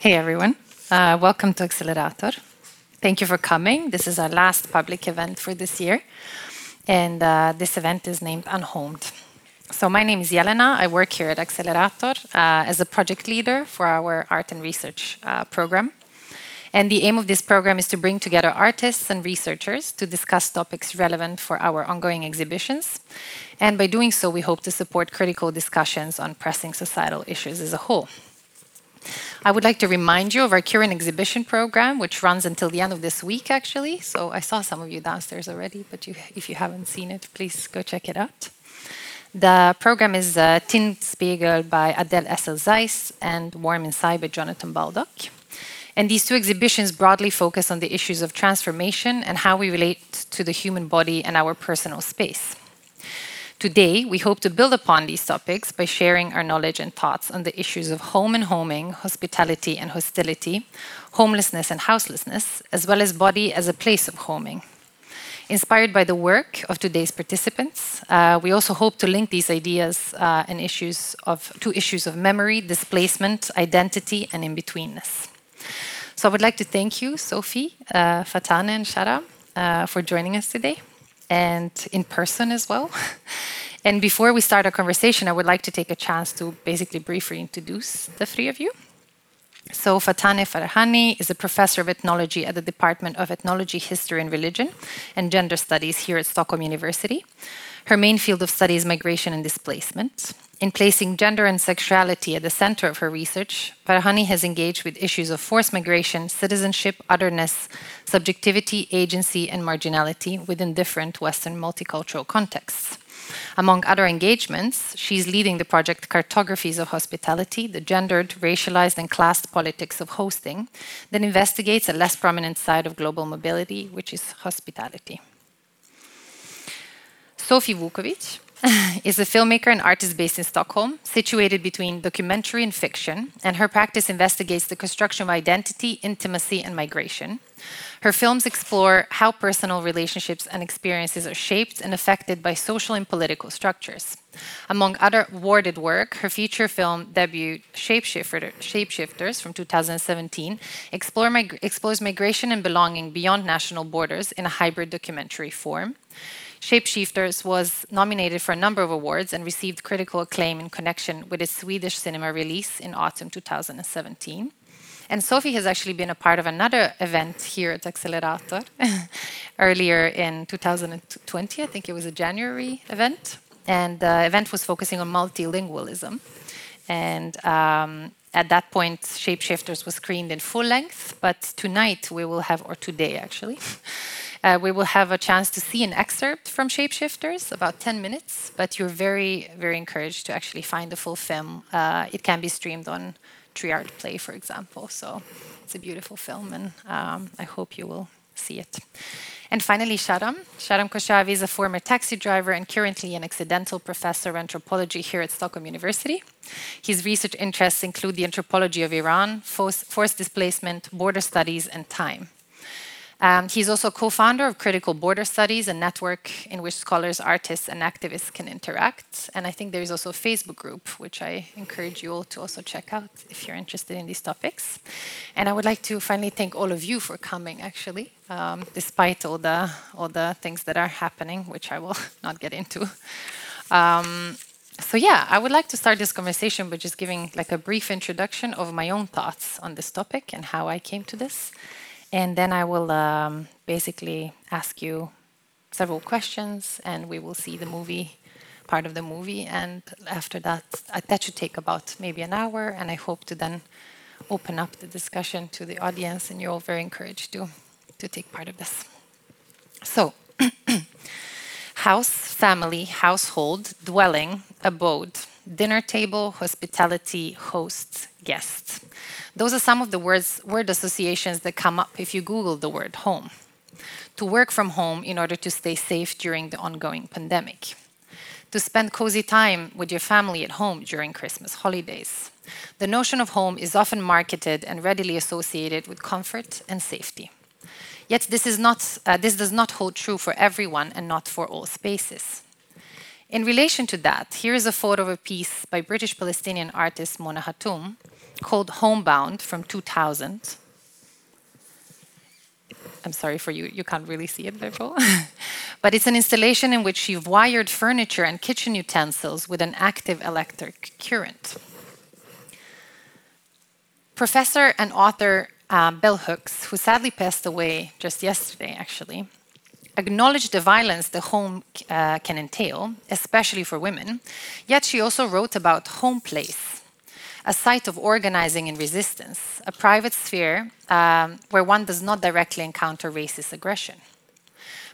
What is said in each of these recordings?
Hey everyone, uh, welcome to Accelerator. Thank you for coming. This is our last public event for this year, and uh, this event is named Unhomed. So, my name is Jelena. I work here at Accelerator uh, as a project leader for our art and research program. And the aim of this program is to bring together artists and researchers to discuss topics relevant for our ongoing exhibitions. And by doing so, we hope to support critical discussions on pressing societal issues as a whole. I would like to remind you of our current exhibition program, which runs until the end of this week, actually. So I saw some of you downstairs already, but you, if you haven't seen it, please go check it out. The program is uh, Tin Spiegel by Adele Essel-Zeiss and Warm Inside by Jonathan Baldock. And these two exhibitions broadly focus on the issues of transformation and how we relate to the human body and our personal space. Today, we hope to build upon these topics by sharing our knowledge and thoughts on the issues of home and homing, hospitality and hostility, homelessness and houselessness, as well as body as a place of homing. Inspired by the work of today's participants, uh, we also hope to link these ideas uh, and issues of, to issues of memory, displacement, identity, and in-betweenness. So I would like to thank you, Sophie, uh, Fataneh, and Shara, uh, for joining us today and in person as well. And before we start our conversation, I would like to take a chance to basically briefly introduce the three of you. So, Fataneh Farahani is a professor of ethnology at the Department of Ethnology, History and Religion and Gender Studies here at Stockholm University. Her main field of study is migration and displacement. In placing gender and sexuality at the center of her research, Farahani has engaged with issues of forced migration, citizenship, otherness, subjectivity, agency, and marginality within different Western multicultural contexts. Among other engagements, she's leading the project Cartographies of Hospitality, the gendered, racialized, and classed politics of hosting, that investigates a less prominent side of global mobility, which is hospitality. Sophie Vukovic is a filmmaker and artist based in Stockholm, situated between documentary and fiction, and her practice investigates the construction of identity, intimacy, and migration. Her films explore how personal relationships and experiences are shaped and affected by social and political structures. Among other awarded work, her feature film debut, Shapeshifter, Shapeshifters from 2017, explore mig explores migration and belonging beyond national borders in a hybrid documentary form. Shapeshifters was nominated for a number of awards and received critical acclaim in connection with its Swedish cinema release in autumn 2017. And Sophie has actually been a part of another event here at Accelerator earlier in 2020. I think it was a January event. And the event was focusing on multilingualism. And um, at that point, Shapeshifters was screened in full length. But tonight we will have, or today actually, uh, we will have a chance to see an excerpt from Shapeshifters, about 10 minutes, but you're very, very encouraged to actually find the full film. Uh, it can be streamed on Triart Play, for example. So it's a beautiful film, and um, I hope you will see it. And finally, Shahram. Shahram Khosravi is a former taxi driver and currently an accidental professor of anthropology here at Stockholm University. His research interests include the anthropology of Iran, forced displacement, border studies, and time. Um, he's also co-founder of Critical Border Studies, a network in which scholars, artists, and activists can interact. And I think there is also a Facebook group, which I encourage you all to also check out if you're interested in these topics. And I would like to finally thank all of you for coming, actually, um, despite all the all the things that are happening, which I will not get into. Um, so yeah, I would like to start this conversation by just giving like a brief introduction of my own thoughts on this topic and how I came to this. And then I will um, basically ask you several questions, and we will see the movie, part of the movie. And after that, uh, that should take about maybe an hour. And I hope to then open up the discussion to the audience, and you're all very encouraged to, to take part of this. So, house, family, household, dwelling, abode, dinner table, hospitality, hosts, guest. Those are some of the words, word associations that come up if you Google the word home. To work from home in order to stay safe during the ongoing pandemic. To spend cozy time with your family at home during Christmas holidays. The notion of home is often marketed and readily associated with comfort and safety. Yet this, is not, uh, this does not hold true for everyone and not for all spaces. In relation to that, here is a photo of a piece by British Palestinian artist Mona Hatoum called Homebound from 2000. I'm sorry for you, you can't really see it, therefore. but it's an installation in which you've wired furniture and kitchen utensils with an active electric current. Professor and author um, Bell Hooks, who sadly passed away just yesterday, actually, acknowledged the violence the home uh, can entail, especially for women. Yet she also wrote about home place, a site of organizing and resistance, a private sphere um, where one does not directly encounter racist aggression.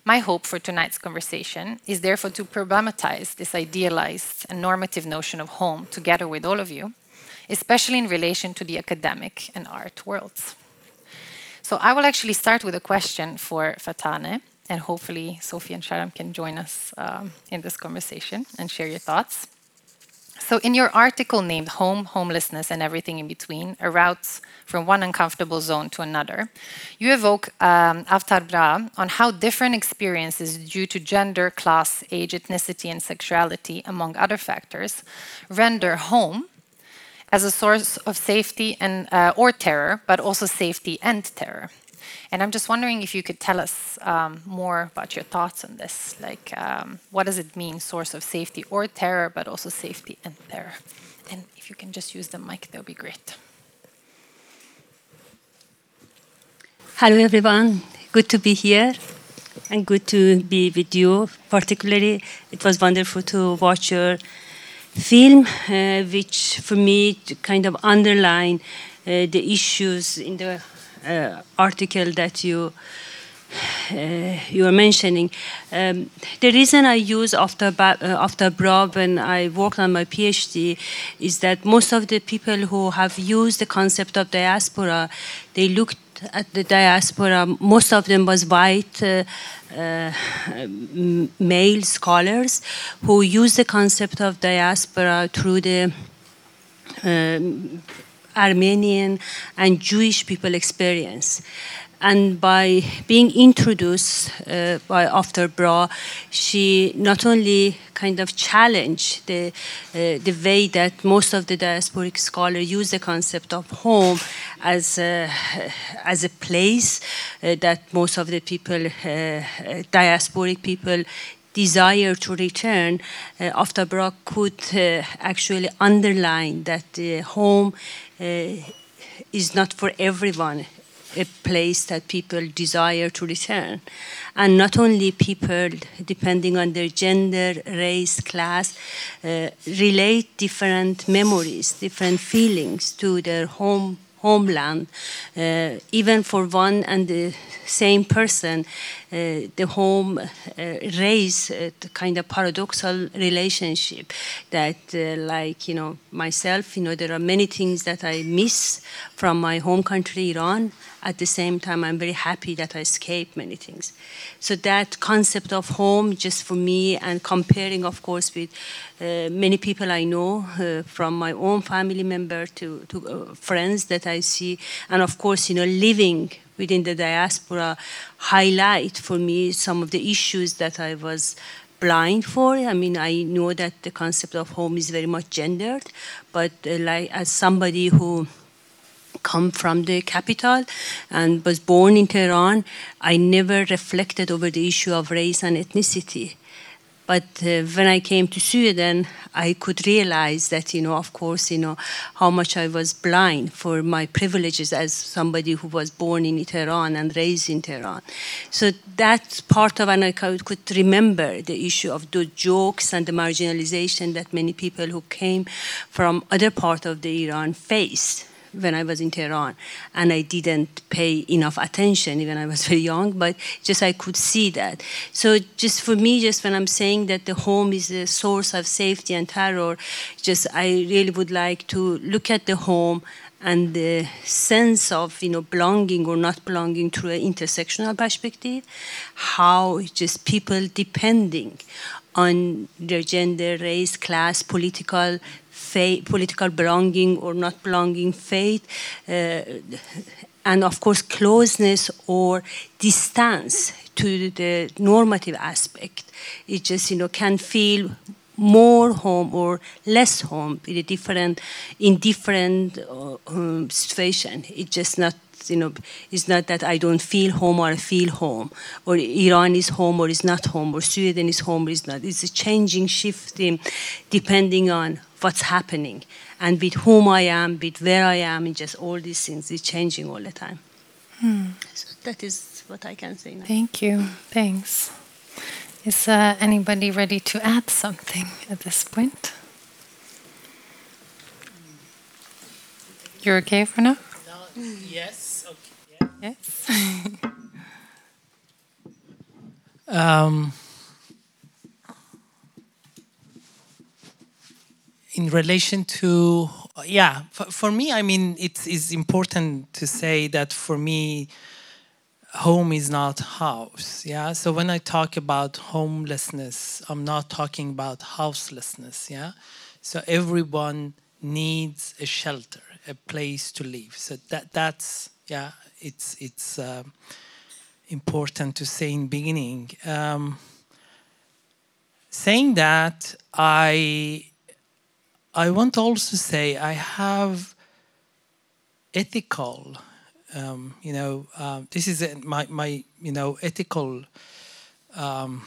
My hope for tonight's conversation is therefore to problematize this idealized and normative notion of home together with all of you, especially in relation to the academic and art worlds. So I will actually start with a question for Fataneh, and hopefully Sophie and Shahram can join us um, in this conversation and share your thoughts. So, in your article named Home, Homelessness, and Everything in Between, a route from one uncomfortable zone to another, you evoke um, Avtar Brah on how different experiences due to gender, class, age, ethnicity, and sexuality, among other factors, render home as a source of safety and, uh, or terror, but also safety and terror. And I'm just wondering if you could tell us um, more about your thoughts on this. Like, um, what does it mean, source of safety or terror, but also safety and terror? And if you can just use the mic, that would be great. Hello, everyone. Good to be here and good to be with you. Particularly, it was wonderful to watch your film, uh, which for me kind of underline uh, the issues in the uh, article that you uh, you were mentioning. Um, the reason I use after uh, Avtar Brah when I worked on my PhD is that most of the people who have used the concept of diaspora, they looked at the diaspora. Most of them was white. Uh, uh, male scholars who use the concept of diaspora through the um, Armenian and Jewish people experience. And by being introduced uh, by Avtar Brah, she not only kind of challenged the, uh, the way that most of the diasporic scholars use the concept of home as a, as a place uh, that most of the people, uh, diasporic people, desire to return, uh, Avtar Brah could uh, actually underline that the home uh, is not for everyone a place that people desire to return. And not only people, depending on their gender, race, class, uh, relate different memories, different feelings to their home homeland, uh, even for one and the same person, uh, the home uh, raise a kind of paradoxal relationship that, uh, like, you know, myself, you know, there are many things that I miss from my home country, Iran. At the same time, I'm very happy that I escaped many things. So that concept of home, just for me, and comparing, of course, with uh, many people I know, uh, from my own family member to, to uh, friends that I see, and of course, you know, living within the diaspora highlight for me some of the issues that I was blind for. I mean, I know that the concept of home is very much gendered, but uh, like as somebody who come from the capital and was born in Tehran, I never reflected over the issue of race and ethnicity. But uh, when I came to Sweden, I could realize that, you know, of course, you know, how much I was blind for my privileges as somebody who was born in Tehran and raised in Tehran. So that part of, and I could remember the issue of the jokes and the marginalization that many people who came from other part of the Iran faced when I was in Tehran, and I didn't pay enough attention even I was very young, but just I could see that. So just for me, just when I'm saying that the home is a source of safety and terror, just I really would like to look at the home and the sense of you know belonging or not belonging through an intersectional perspective, how just people depending on their gender, race, class, political faith, political belonging or not belonging, faith, uh, and of course closeness or distance to the normative aspect. It just you know can feel more home or less home in a different in different uh, um, situation. It's just not you know it's not that I don't feel home or I feel home or Iran is home or is not home or Sweden is home or is not. It's a changing, shifting, depending on what's happening and with whom I am, with where I am, and just all these things is changing all the time. Hmm. So that is what I can say now. Thank you. Thanks. Is uh, anybody ready to add something at this point? You're okay for now? No, yes. Okay. Yeah. Yes. um, in relation to yeah for, for me i mean it is important to say that for me home is not house yeah? So when i talk about homelessness i'm not talking about houselessness yeah? So everyone needs a shelter a place to live. So that that's yeah it's it's uh, important to say in beginning. Um, saying that i I want to also say I have ethical, um, you know, um, this is my, my, you know, ethical um,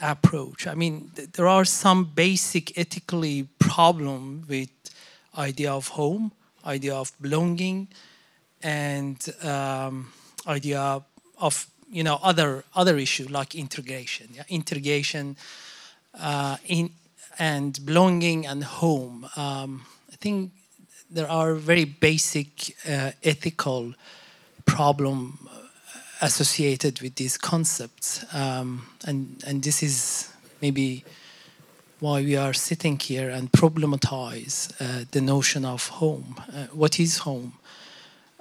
approach. I mean, th there are some basic ethically problem with idea of home, idea of belonging, and um, idea of you know other other issue like integration. Yeah, integration uh, in and belonging and home. Um, I think there are very basic uh, ethical problem associated with these concepts, um, and and this is maybe why we are sitting here and problematize uh, the notion of home. Uh, what is home?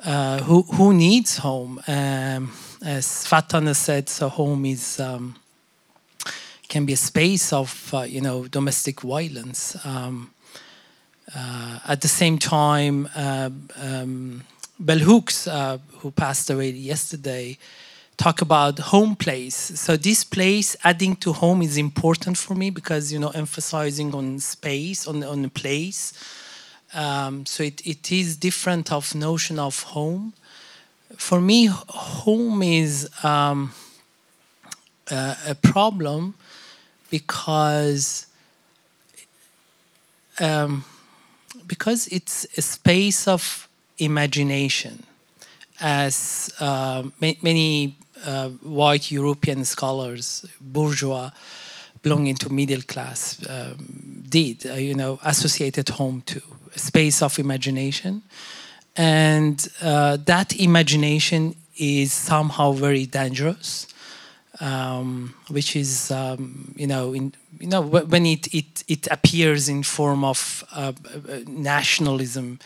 Uh, who who needs home? Um, as Fataneh said, so home is. Um, can be a space of uh, you know domestic violence. Um, uh, at the same time, uh, um, Bell Hooks, uh, who passed away yesterday, talk about home place. So this place adding to home is important for me because you know emphasizing on space, on on place. Um, so it, it is different of notion of home. For me, home is um, uh, a problem because um, because it's a space of imagination, as uh, ma many uh, white European scholars, bourgeois, belonging to middle class, um, did, uh, you know, associated home to a space of imagination, and uh, that imagination is somehow very dangerous um, which is um, you know in you know when it it it appears in form of uh, uh, nationalism,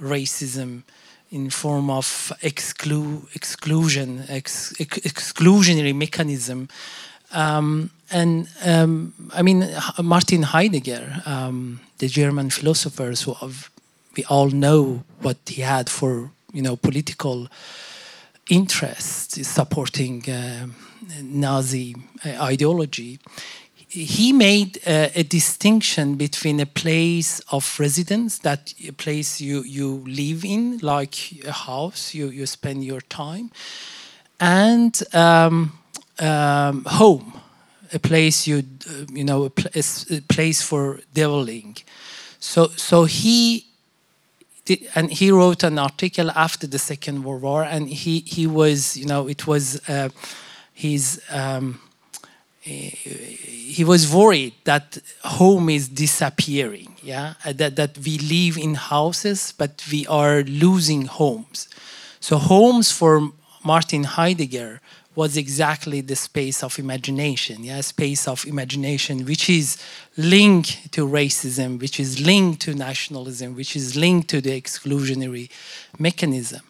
racism, in form of exclu exclusion, ex ex exclusionary mechanism. Um, and um, I mean, Martin Heidegger, um, the German philosophers who we all know what he had for, you know, political interest supporting uh, Nazi uh, ideology, he made uh, a distinction between a place of residence, that place you, you live in, like a house, you, you spend your time, and um, um, home, a place you, uh, you know, a, pl a, place for dwelling. So, so he did, and he wrote an article after the Second World War, and he, he was, you know, it was. Uh, he's um, he was worried that home is disappearing yeah? Uh, that, that we live in houses but we are losing homes. So homes for martin heidegger was exactly the space of imagination yeah? Space of imagination which is linked to racism which is linked to nationalism which is linked to the exclusionary mechanism.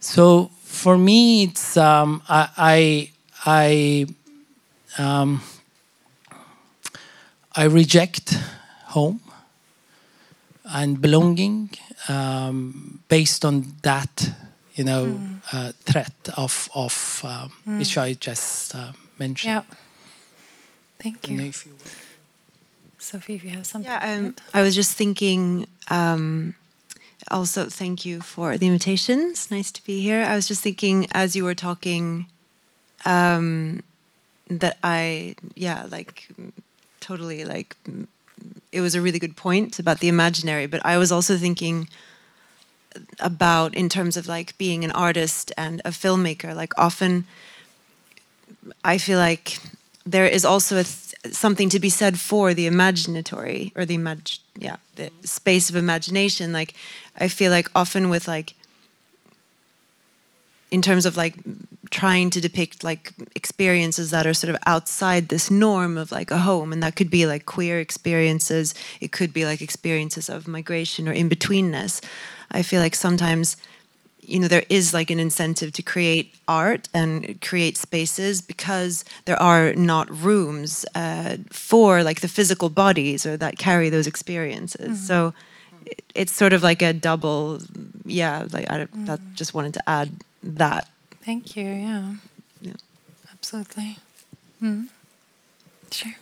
So for me it's um, I, I I um, I reject home and belonging um, based on that, you know, mm. uh, threat of of um, mm. which I just uh, mentioned. Yeah. Thank you. you Sophie, if you have something. Yeah, um, I was just thinking. Um, also, thank you for the invitation. It's nice to be here. I was just thinking as you were talking um, that I, yeah, like totally like it was a really good point about the imaginary, but I was also thinking about in terms of like being an artist and a filmmaker, like often I feel like there is also something to be said for the imaginatory or the imag yeah the space of imagination. Like i feel like often with like in terms of like trying to depict like experiences that are sort of outside this norm of like a home. And that could be like queer experiences. It could be like experiences of migration or in-betweenness. I feel like sometimes you know there is like an incentive to create art and create spaces because there are not rooms uh, for like the physical bodies or that carry those experiences. Mm -hmm. so it's sort of like a double yeah like i mm -hmm. just wanted to add that thank you yeah. Yeah. Absolutely. Mm. sure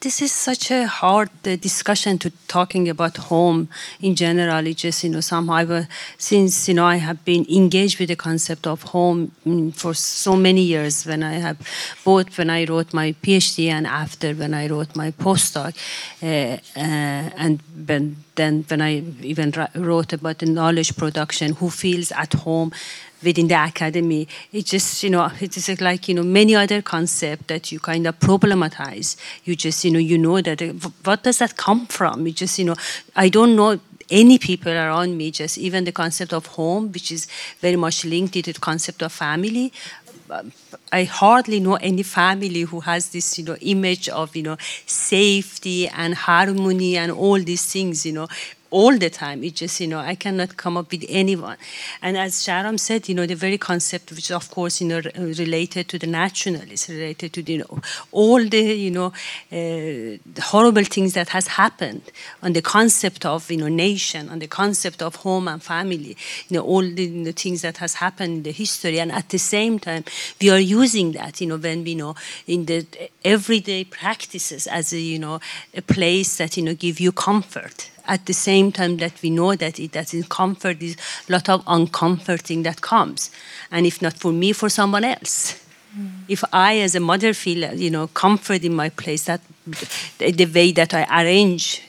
this is such a hard uh, discussion to talking about home in general. It just you know somehow uh, since you know I have been engaged with the concept of home mm, for so many years. When I have both when I wrote my PhD and after when I wrote my postdoc, uh, uh, and when, then when I even wrote about the knowledge production, who feels at home within the academy. It just, you know, it is like, you know, many other concepts that you kind of problematize. You just, you know, you know that, uh, what does that come from? You just, you know, I don't know any people around me, just even the concept of home, which is very much linked to the concept of family. I hardly know any family who has this, you know, image of, you know, safety and harmony and all these things, you know, all the time. It just, you know, I cannot come up with anyone. And as Shahram said, you know, the very concept, which of course, you know, related to the nationalists, related to, you know, all the, you know, uh, horrible things that has happened on the concept of, you know, nation, on the concept of home and family, you know, all the, the things that has happened in the history. And at the same time, we are using that, you know, when we know in the everyday practices as a, you know, a place that, you know, give you comfort at the same time that we know that it that in comfort is a lot of uncomforting that comes and if not for me for someone else mm. if i as a mother feel you know comfort in my place that the way that i arrange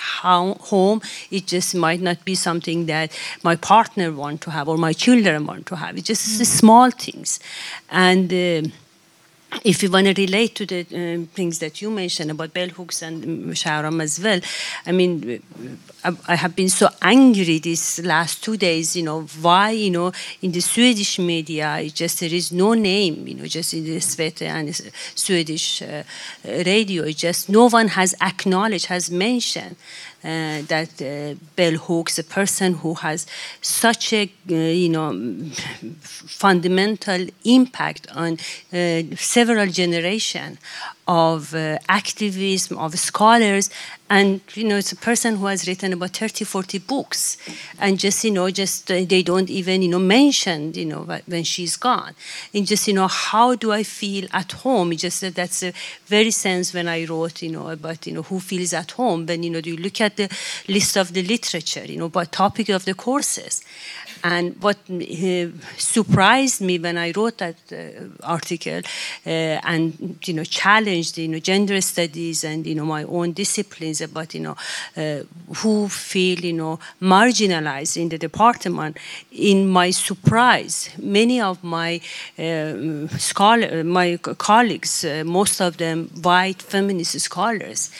how, home it just might not be something that my partner want to have or my children want to have it's just mm. small things and uh, if you want to relate to the uh, things that you mentioned about bell hooks and Shahram as well, I mean, I, I, have been so angry these last two days, you know, why, you know, in the Swedish media, it just there is no name, you know, just in the and Swedish uh, radio, it just no one has acknowledged, has mentioned uh, that uh, bell hooks, a person who has such a uh, you know fundamental impact on uh, several generations of uh, activism, of scholars, and you know it's a person who has written about 30, 40 books, and just you know just uh, they don't even you know mention you know when she's gone, and just you know how do I feel at home? Just uh, that's a very sense when I wrote you know about you know who feels at home. When you know do you look at the list of the literature, you know, by topic of the courses, and what surprised me when I wrote that uh, article uh, and you know challenged you know gender studies and you know my own disciplines about you know uh, who feel you know marginalized in the department. In my surprise, many of my scholar, my colleagues, most of them white feminist scholars,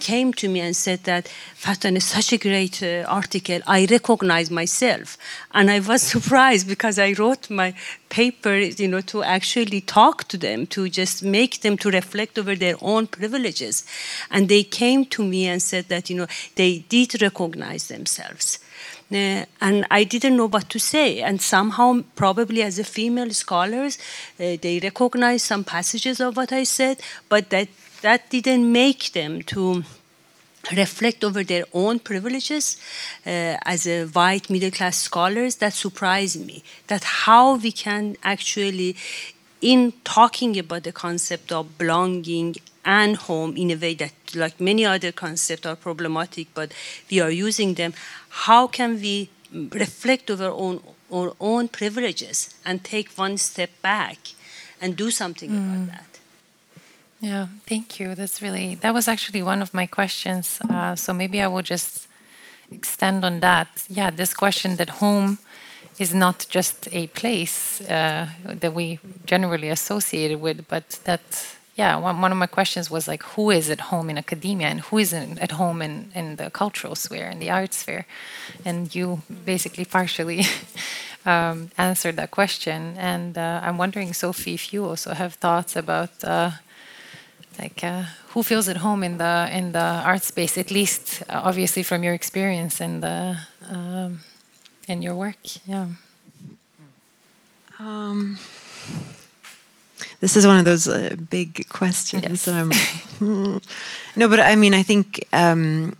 came to me and said that Fatwan is such a great uh, article. I recognize myself, and I was surprised because I wrote my paper, you know, to actually talk to them, to just make them to reflect over their own privileges, and they came to me and said that you know they did recognize themselves. Uh, and I didn't know what to say. And somehow, probably as a female scholars, uh, they recognized some passages of what I said, but that that didn't make them to reflect over their own privileges uh, as a white middle class scholars that surprised me that how we can actually in talking about the concept of belonging and home in a way that, like many other concepts, are problematic, but we are using them. How can we reflect over our own, our own privileges and take one step back and do something mm. about that? Yeah, thank you. That's really, that was actually one of my questions. Uh, so maybe I will just extend on that. Yeah, this question that home is not just a place uh, that we generally associate it with, but that, yeah, one, one of my questions was like, who is at home in academia and who isn't at home in, in the cultural sphere, in the art sphere? And you basically partially um, answered that question. And uh, I'm wondering, Sophie, if you also have thoughts about. Uh, like uh, who feels at home in the in the art space at least uh, obviously from your experience and the um, in your work? Yeah. Um, this is one of those uh, big questions. Yes. um, no but i mean i think um,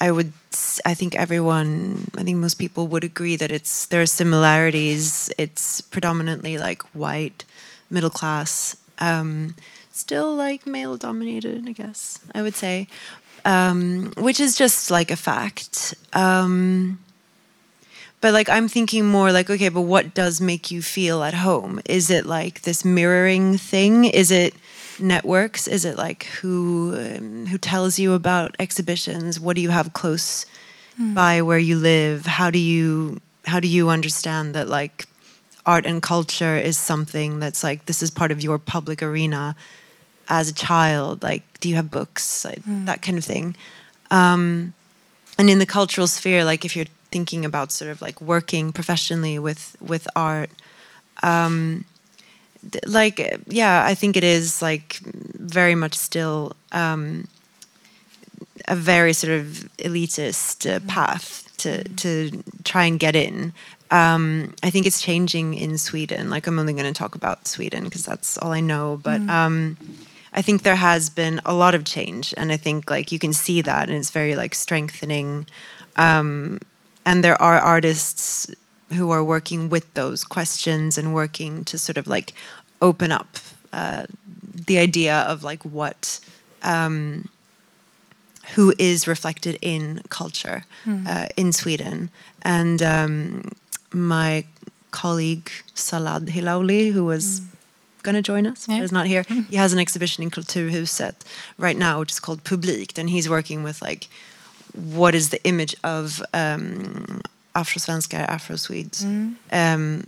i would i think everyone i think most people would agree that it's there are similarities. It's predominantly like white middle class. Um, still like male dominated, I guess I would say, um, which is just like a fact. Um, but like I'm thinking more like, okay, but what does make you feel at home? Is it like this mirroring thing? Is it networks? Is it like who um, who tells you about exhibitions? What do you have close mm. by where you live? How do you how do you understand that like art and culture is something that's like this is part of your public arena as a child? Like, do you have books? Like, mm. That kind of thing. Um, and in the cultural sphere, like if you're thinking about sort of like working professionally with with art, um, like yeah, I think it is like very much still um, a very sort of elitist uh, mm. path to mm. to try and get in. Um, I think it's changing in Sweden. Like I'm only going to talk about Sweden because that's all I know. But mm. um, I think there has been a lot of change, and I think like you can see that, and it's very like strengthening. Um, and there are artists who are working with those questions and working to sort of like open up uh, the idea of like what um, who is reflected in culture mm. uh, in Sweden. And um, my colleague Salad Hilowle, who was mm going to join us, yeah. but is not here. Mm. He has an exhibition in Kulturhuset right now, which is called Publikt, and he's working with like what is the image of um, Afro-svenskar, Afro-Swedes, mm. um,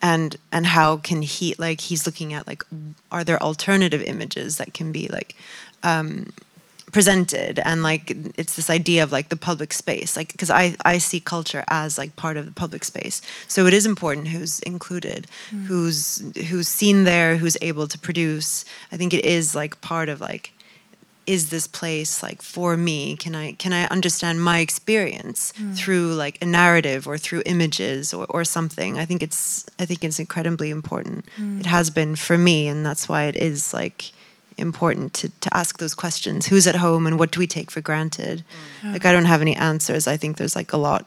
and and how can he like he's looking at like are there alternative images that can be like um, presented and like it's this idea of like the public space like because i i see culture as like part of the public space so it is important who's included mm. who's who's seen there who's able to produce i think it is like part of like is this place like for me can i can i understand my experience mm. through like a narrative or through images or, or something i think it's i think it's incredibly important mm. it has been for me and that's why it is like important to, to ask those questions. Who's at home and what do we take for granted? Mm. like i don't have any answers. I think there's like a lot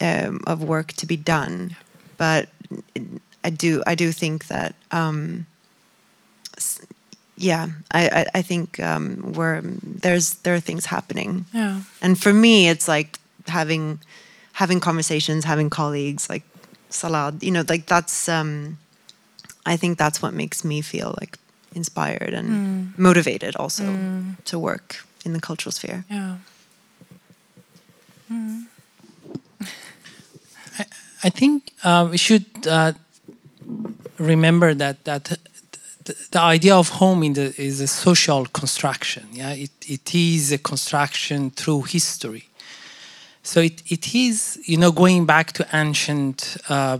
um, of work to be done. But i do i do think that um, yeah i i, I think um, we're there's there are things happening. Yeah. And for me it's like having having conversations having colleagues like salad you know like that's um i think that's what makes me feel like inspired and mm. motivated also mm. to work in the cultural sphere. Yeah. Mm. I, I, think uh, we should uh, remember that that the, the, idea of home the, is a social construction. Yeah, it, it is a construction through history. So it, it is, you know, going back to ancient uh,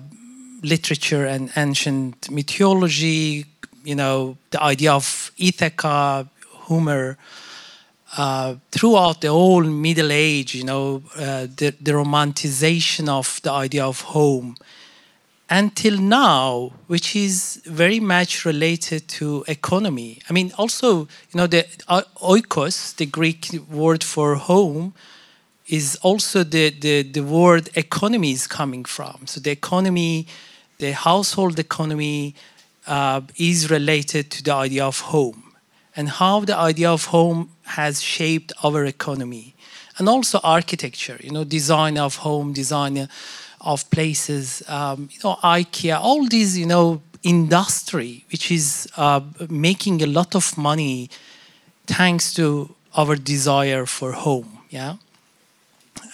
literature and ancient mythology, you know, the idea of Ithaca, Homer, uh, throughout the whole Middle Age, you know, uh, the, the romanticization of the idea of home until now, which is very much related to economy. I mean, also, you know, the uh, oikos, the Greek word for home, is also the, the, the word economy is coming from. So the economy, the household economy, uh, is related to the idea of home and how the idea of home has shaped our economy and also architecture, you know, design of home, design of places, um, you know, IKEA, all these, you know, industry which is uh, making a lot of money thanks to our desire for home. Yeah.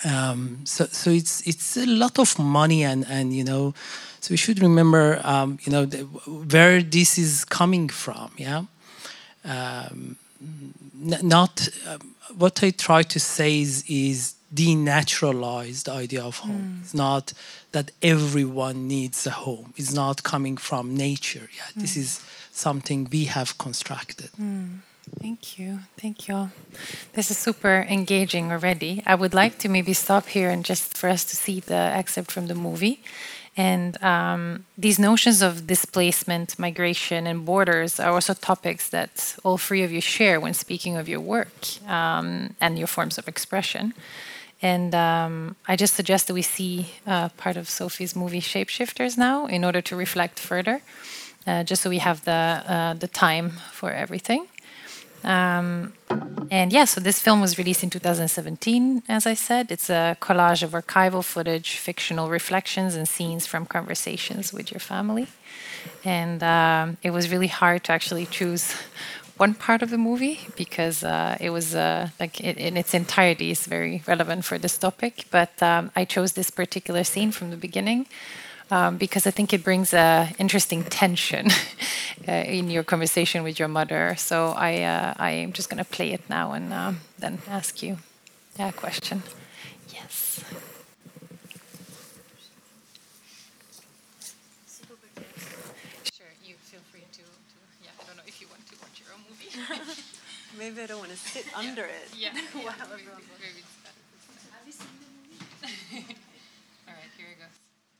Um, so, so it's it's a lot of money and and you know, so we should remember um, you know the, where this is coming from. Yeah. Um, not um, what I try to say is, is denaturalize the idea of home. Mm. It's not that everyone needs a home. It's not coming from nature. Yeah, mm. this is something we have constructed. Mm. Thank you. Thank you. This is super engaging already. I would like to maybe stop here and just for us to see the excerpt from the movie. And um, these notions of displacement, migration, and borders are also topics that all three of you share when speaking of your work um, and your forms of expression. And um, I just suggest that we see uh, part of Sophie's movie Shapeshifters now in order to reflect further, uh, just so we have the, uh, the time for everything. Um, and yeah, so this film was released in 2017, as I said. It's a collage of archival footage, fictional reflections, and scenes from conversations with your family. And um, it was really hard to actually choose one part of the movie because uh, it was uh, like it, in its entirety is very relevant for this topic. But um, I chose this particular scene from the beginning um, because I think it brings a interesting tension uh, in your conversation with your mother. So I uh, I am just going to play it now and um, then ask you a question. Yes. Sure, you feel free to, to yeah. I don't know if you want to watch your own movie. Maybe I don't want to sit under it. Yeah. yeah. Have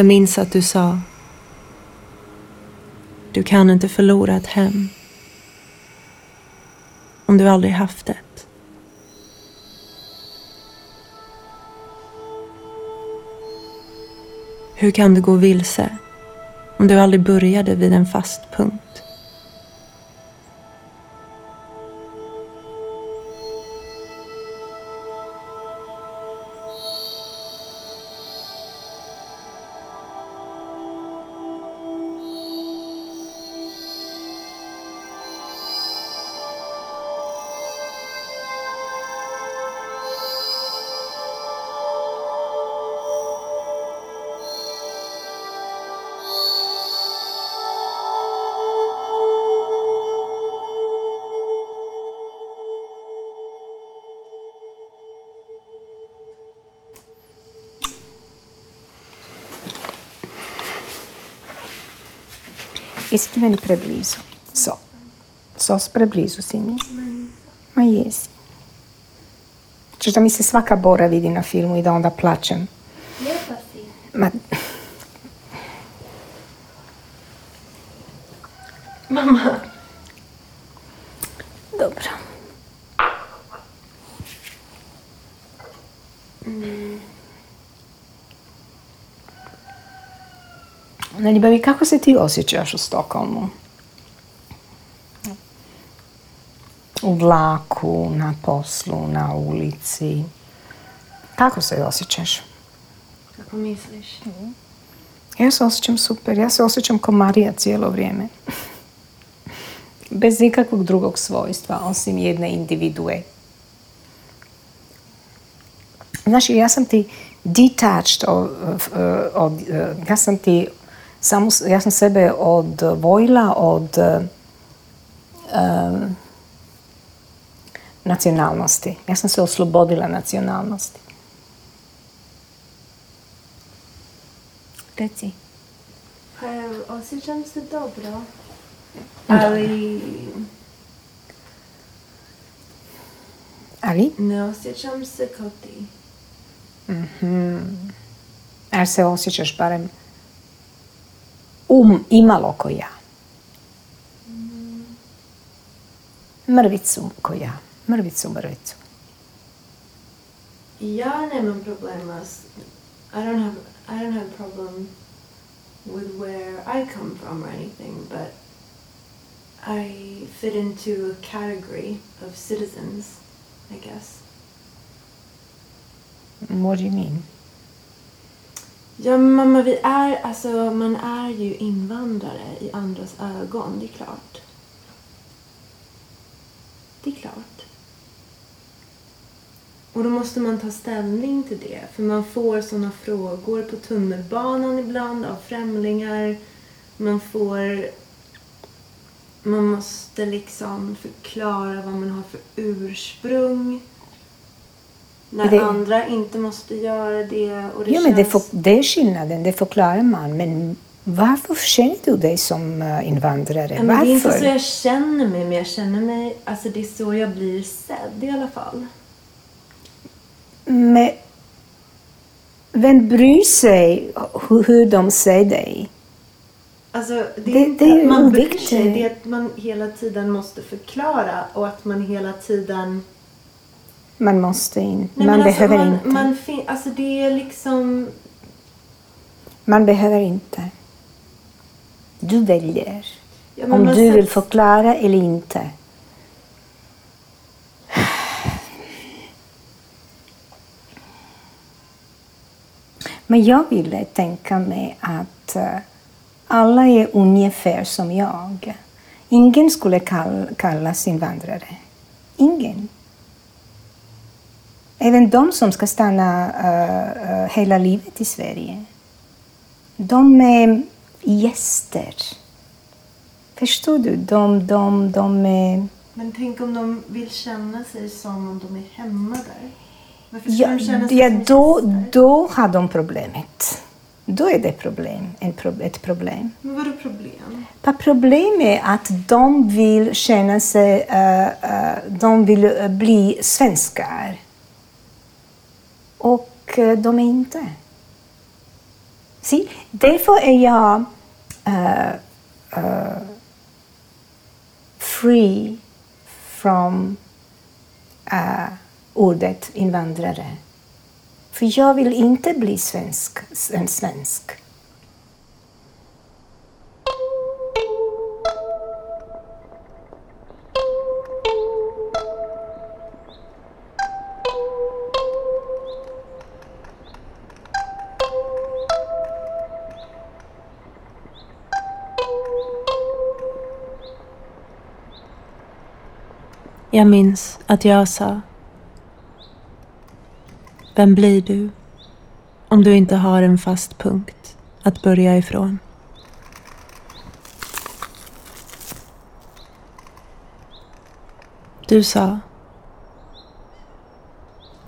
Jag minns att du sa Du kan inte förlora ett hem om du aldrig haft ett. Hur kan du gå vilse om du aldrig började vid en fast punkt? Jesi ti meni preblizu? So. Sos preblizu si mi. Ma jesi. Češ da mi se svaka bora vidi na filmu i da onda plačem. Lijepa si. Ma... Mama. Dobro. Na ljubavi, kako se ti osjećaš u Stokholmu? U vlaku, na poslu, na ulici. Kako se osjećaš? Kako misliš? Ja se osjećam super. Ja se osjećam kao Marija cijelo vrijeme. bez ikakvog drugog svojstva osim jedne individue. Znaš, ja sam ti detached od, od ja sam ti samo, ja sam sebe odvojila od um, nacionalnosti. Ja sam se oslobodila nacionalnosti. Reci. Osjećam se dobro. Ali Ali? ne osjećam se kao ti. Ali se osjećaš barem Um imalo ko ja. Mrvicu ko ja. Mrvicu, mrvicu. Ja nemam problema s... I don't have I don't have a problem with where I come from or anything, but I fit into a category of citizens, I guess. What do you mean? Ja, mamma, vi är, alltså man är ju invandrare i andras ögon, det är klart. Det är klart. Och då måste man ta ställning till det, för man får sådana frågor på tunnelbanan ibland av främlingar. Man får... Man måste liksom förklara vad man har för ursprung. När Det- andra inte måste göra det. Och det Jo, men det, känns... för, det är skillnaden, det förklarar man. Men varför känner du dig som eh, invandrare? Ja, men det är inte varför? så jag känner mig, men jag känner mig... Alltså det är så jag blir sedd i alla fall. Men vem bryr sig hur, hur de ser dig? Alltså, det är Det- inte det är man bryr sig, det är att man hela tiden måste förklara och att man hela tiden... Man måste inte, Nej, man alltså, behöver man, inte. Man alltså det är liksom... Man behöver inte. Du väljer Ja, om du vill sätts- förklara eller inte. Men jag ville tänka mig att eh, alla är ungefär som jag. Ingen skulle kall, kallas invandrare. Ingen. Även de som ska stanna eh, hela livet i Sverige. De är gäster. Förstår du? De, de, de är... Men tänk om de vill känna sig som om de är hemma där. Ja, ja, då, då har de problemet. Då är det problem, en pro, ett problem. Men problem? Vad problem är att de vill känna sig... eh, eh, de vill bli svenskar. Och eh, de är inte. See? Därför är jag uh, uh, free from uh, ordet invandrare. För jag vill inte bli svensk, en svensk. Jag minns att jag sa Vem blir du om du inte har en fast punkt att börja ifrån? Du sa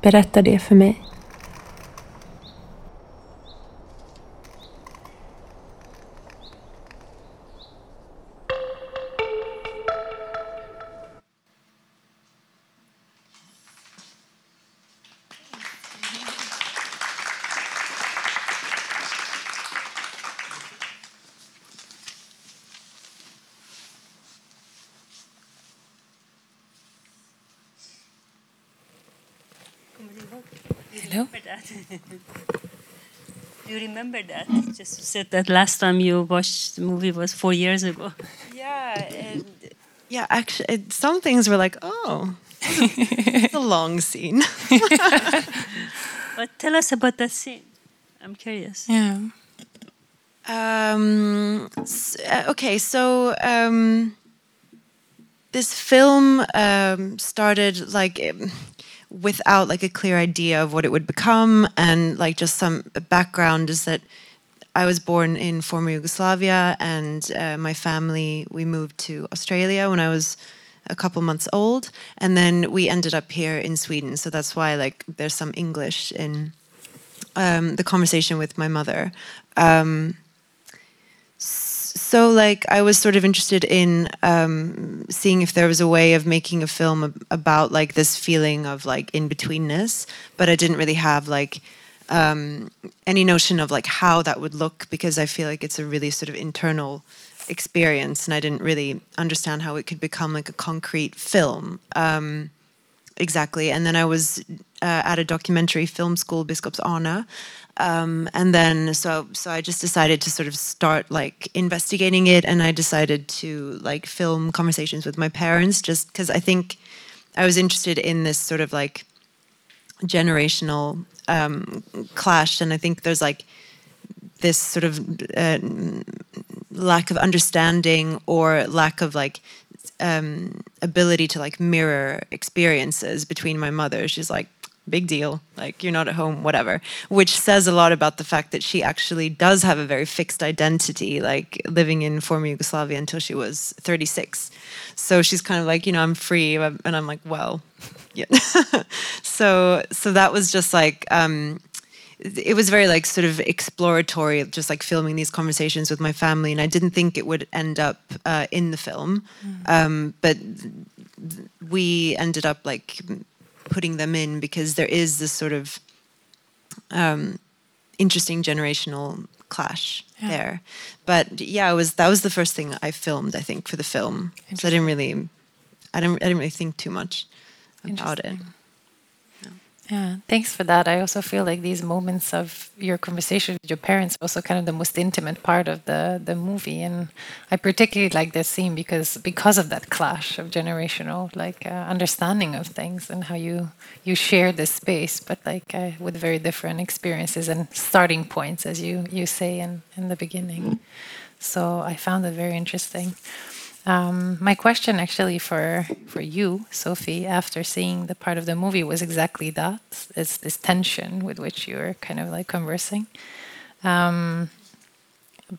Berätta det för mig. Remember that? Just you said that last time you watched the movie was four years ago. Yeah, and yeah. Actually, it, some things were like, oh, it's a long scene. But tell us about that scene. I'm curious. Yeah. Um, s- uh, okay, so um, this film um, started like um, without like a clear idea of what it would become, and like just some background is that I was born in former Yugoslavia, and uh, my family we moved to Australia when I was a couple months old, and then we ended up here in Sweden. So that's why like there's some English in um, the conversation with my mother. Um, so like I was sort of interested in um, seeing if there was a way of making a film ab- about like this feeling of like in betweenness, but I didn't really have like um, any notion of like how that would look because I feel like it's a really sort of internal experience, and I didn't really understand how it could become like a concrete film. Um, exactly, and then I was uh, at a documentary film school, Biskops-Arnö, um, and then so so I just decided to sort of start like investigating it, and I decided to like film conversations with my parents, just because I think I was interested in this sort of like generational um, clash, and I think there's like this sort of uh, lack of understanding or lack of like um, ability to like mirror experiences between my mother. She's like, big deal, like you're not at home, whatever, which says a lot about the fact that she actually does have a very fixed identity, like living in former Yugoslavia until she was 36. So she's kind of like, you know, I'm free, and I'm like, well, yeah. so so that was just like. Um, it was very like sort of exploratory, just like filming these conversations with my family, and I didn't think it would end up uh, in the film, mm. um, but we ended up like putting them in because there is this sort of um, interesting generational clash yeah. there. But yeah, it was that was the first thing I filmed. I think for the film, so I didn't really, I didn't, I didn't really think too much about it. Yeah, thanks for that. I also feel like these moments of your conversation with your parents are also kind of the most intimate part of the the movie, and I particularly like this scene because because of that clash of generational like uh, understanding of things and how you you share this space, but like uh, with very different experiences and starting points, as you you say in in the beginning. So I found it very interesting. Um, my question, actually, for for you, Sophie, after seeing the part of the movie, was exactly that: is this tension with which you're kind of like conversing. Um,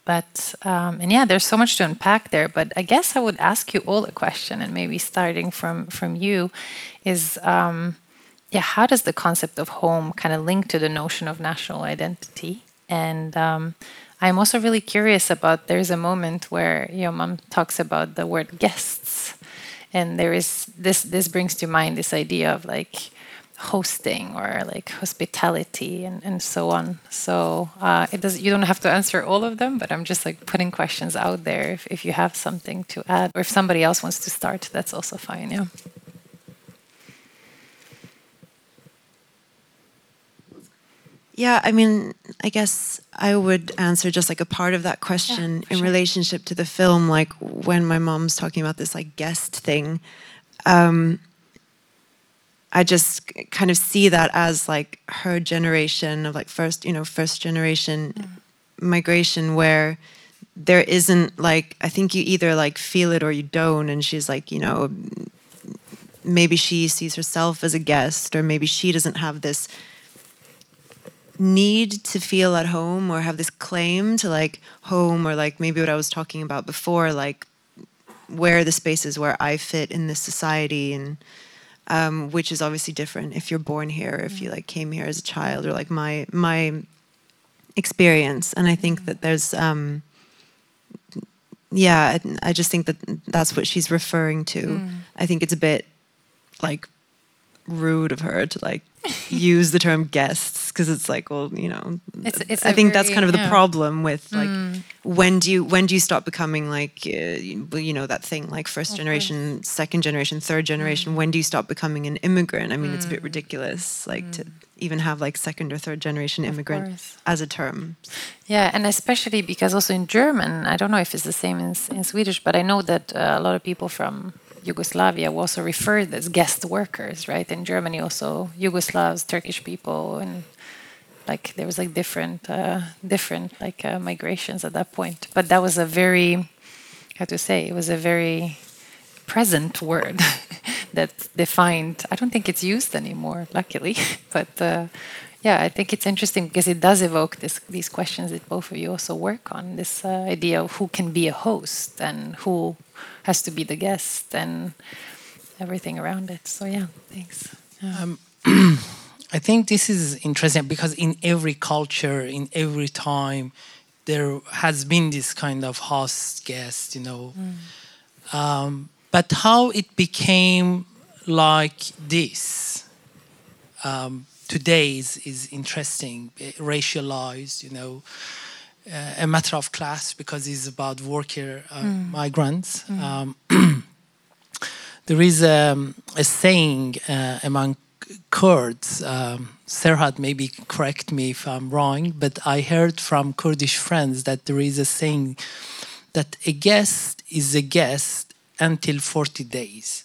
but um, and yeah, there's so much to unpack there. But I guess I would ask you all a question, and maybe starting from from you, is um, yeah, how does the concept of home kind of link to the notion of national identity? And um, I'm also really curious about there's a moment where your mom talks about the word guests. And there is this this brings to mind this idea of like hosting or like hospitality and, and so on. So uh, it does you don't have to answer all of them, but I'm just like putting questions out there if, if you have something to add or if somebody else wants to start, that's also fine, yeah. Yeah, I mean, I guess I would answer just like a part of that question yeah, in sure. relationship to the film. Like when my mom's talking about this like guest thing, um, I just kind of see that as like her generation of like first, you know, first generation mm. migration where there isn't like I think you either like feel it or you don't. And she's like, you know, maybe she sees herself as a guest, or maybe she doesn't have this need to feel at home or have this claim to like home or like maybe what I was talking about before, like where are the spaces where I fit in this society and um, which is obviously different if you're born here, if you like came here as a child or like my my experience. And I think that there's um, yeah, I just think that that's what she's referring to. Mm. I think it's a bit like rude of her to like use the term guests because it's like well you know it's, it's i think very, that's kind of the problem with like mm. when do you when do you stop becoming like uh, you know that thing like first generation second generation third generation mm. when do you stop becoming an immigrant i mean mm. it's a bit mm. ridiculous like to mm. even have like second or third generation immigrant as a term yeah and especially because also in german i don't know if it's the same in, in swedish but i know that uh, a lot of people from Yugoslavia were also referred as guest workers, right? In Germany, also Yugoslavs, Turkish people, and like there was like different, uh, different like uh, migrations at that point. But that was a very, how to say, it was a very present word that defined. I don't think it's used anymore, luckily. But uh, yeah, I think it's interesting because it does evoke this, these questions that both of you also work on. This uh, idea of who can be a host and who has to be the guest and everything around it. So yeah, thanks. Yeah. Um, I think this is interesting because in every culture, in every time, there has been this kind of host guest, you know. Mm. Um, but how it became like this um, today is, is interesting, racialized, you know, a matter of class because it's about worker uh, mm. migrants. Mm. Um, there is um, a saying uh, among Kurds, um, Serhat maybe correct me if I'm wrong, but I heard from Kurdish friends that there is a saying that a guest is a guest until 40 days.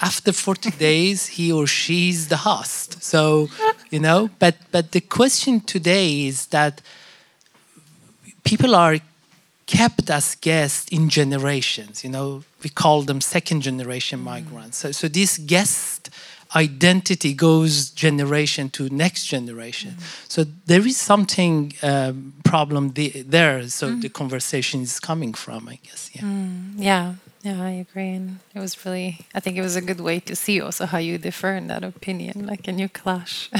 After 40 days, he or she is the host. So, you know, but, but the question today is that people are kept as guests in generations, you know, we call them second generation migrants. So, so this guest identity goes generation to next generation. Mm. So there is something um, problem there. So mm. the conversation is coming from, I guess. Yeah. Mm. Yeah. Yeah, I agree. And it was really, I think it was a good way to see also how you differ in that opinion, like and you clash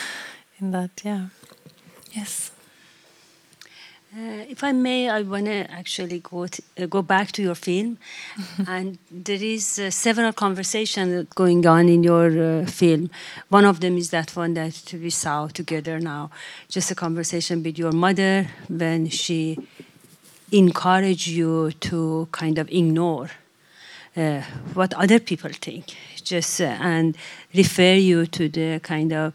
in that. Yeah. Yes. Uh, if I may, I want to actually go uh, go back to your film, and there is uh, several conversations going on in your uh, film. One of them is that one that we saw together now, just a conversation with your mother when she encouraged you to kind of ignore uh, what other people think, just uh, and refer you to the kind of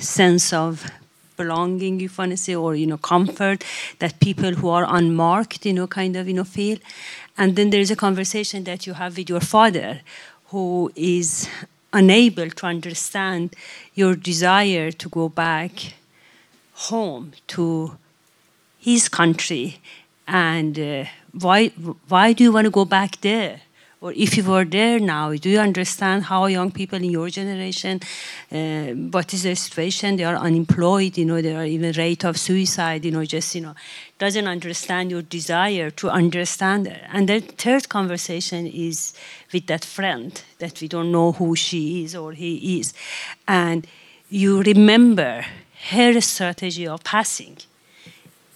sense of belonging, if want to say, or you know, comfort that people who are unmarked, you know, kind of you know feel. And then there is a conversation that you have with your father, who is unable to understand your desire to go back home to his country, and uh, why why do you want to go back there? Or if you were there now, do you understand how young people in your generation, uh, what is the situation? They are unemployed, you know, there are even rate of suicide, you know, just, you know, doesn't understand your desire to understand. And the third conversation is with that friend that we don't know who she is or he is. And you remember her strategy of passing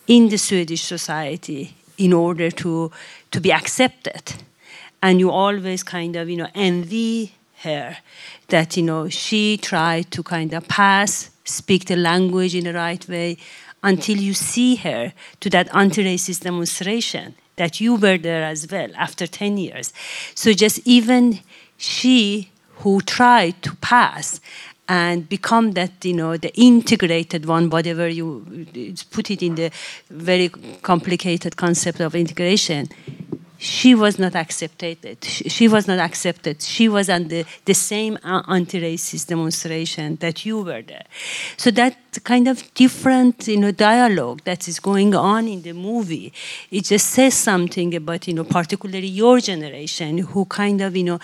in the Swedish society in order to, to be accepted and you always kind of you know envy her that you know she tried to kind of pass speak the language in the right way until you see her to that anti-racist demonstration that you were there as well after 10 years. So just even she who tried to pass and become that you know the integrated one whatever you put it in the very complicated concept of integration she was not accepted. She was not accepted. She was on the, the same anti-racist demonstration that you were there. So that kind of different, you know, dialogue that is going on in the movie, it just says something about, you know, particularly your generation who kind of, you know,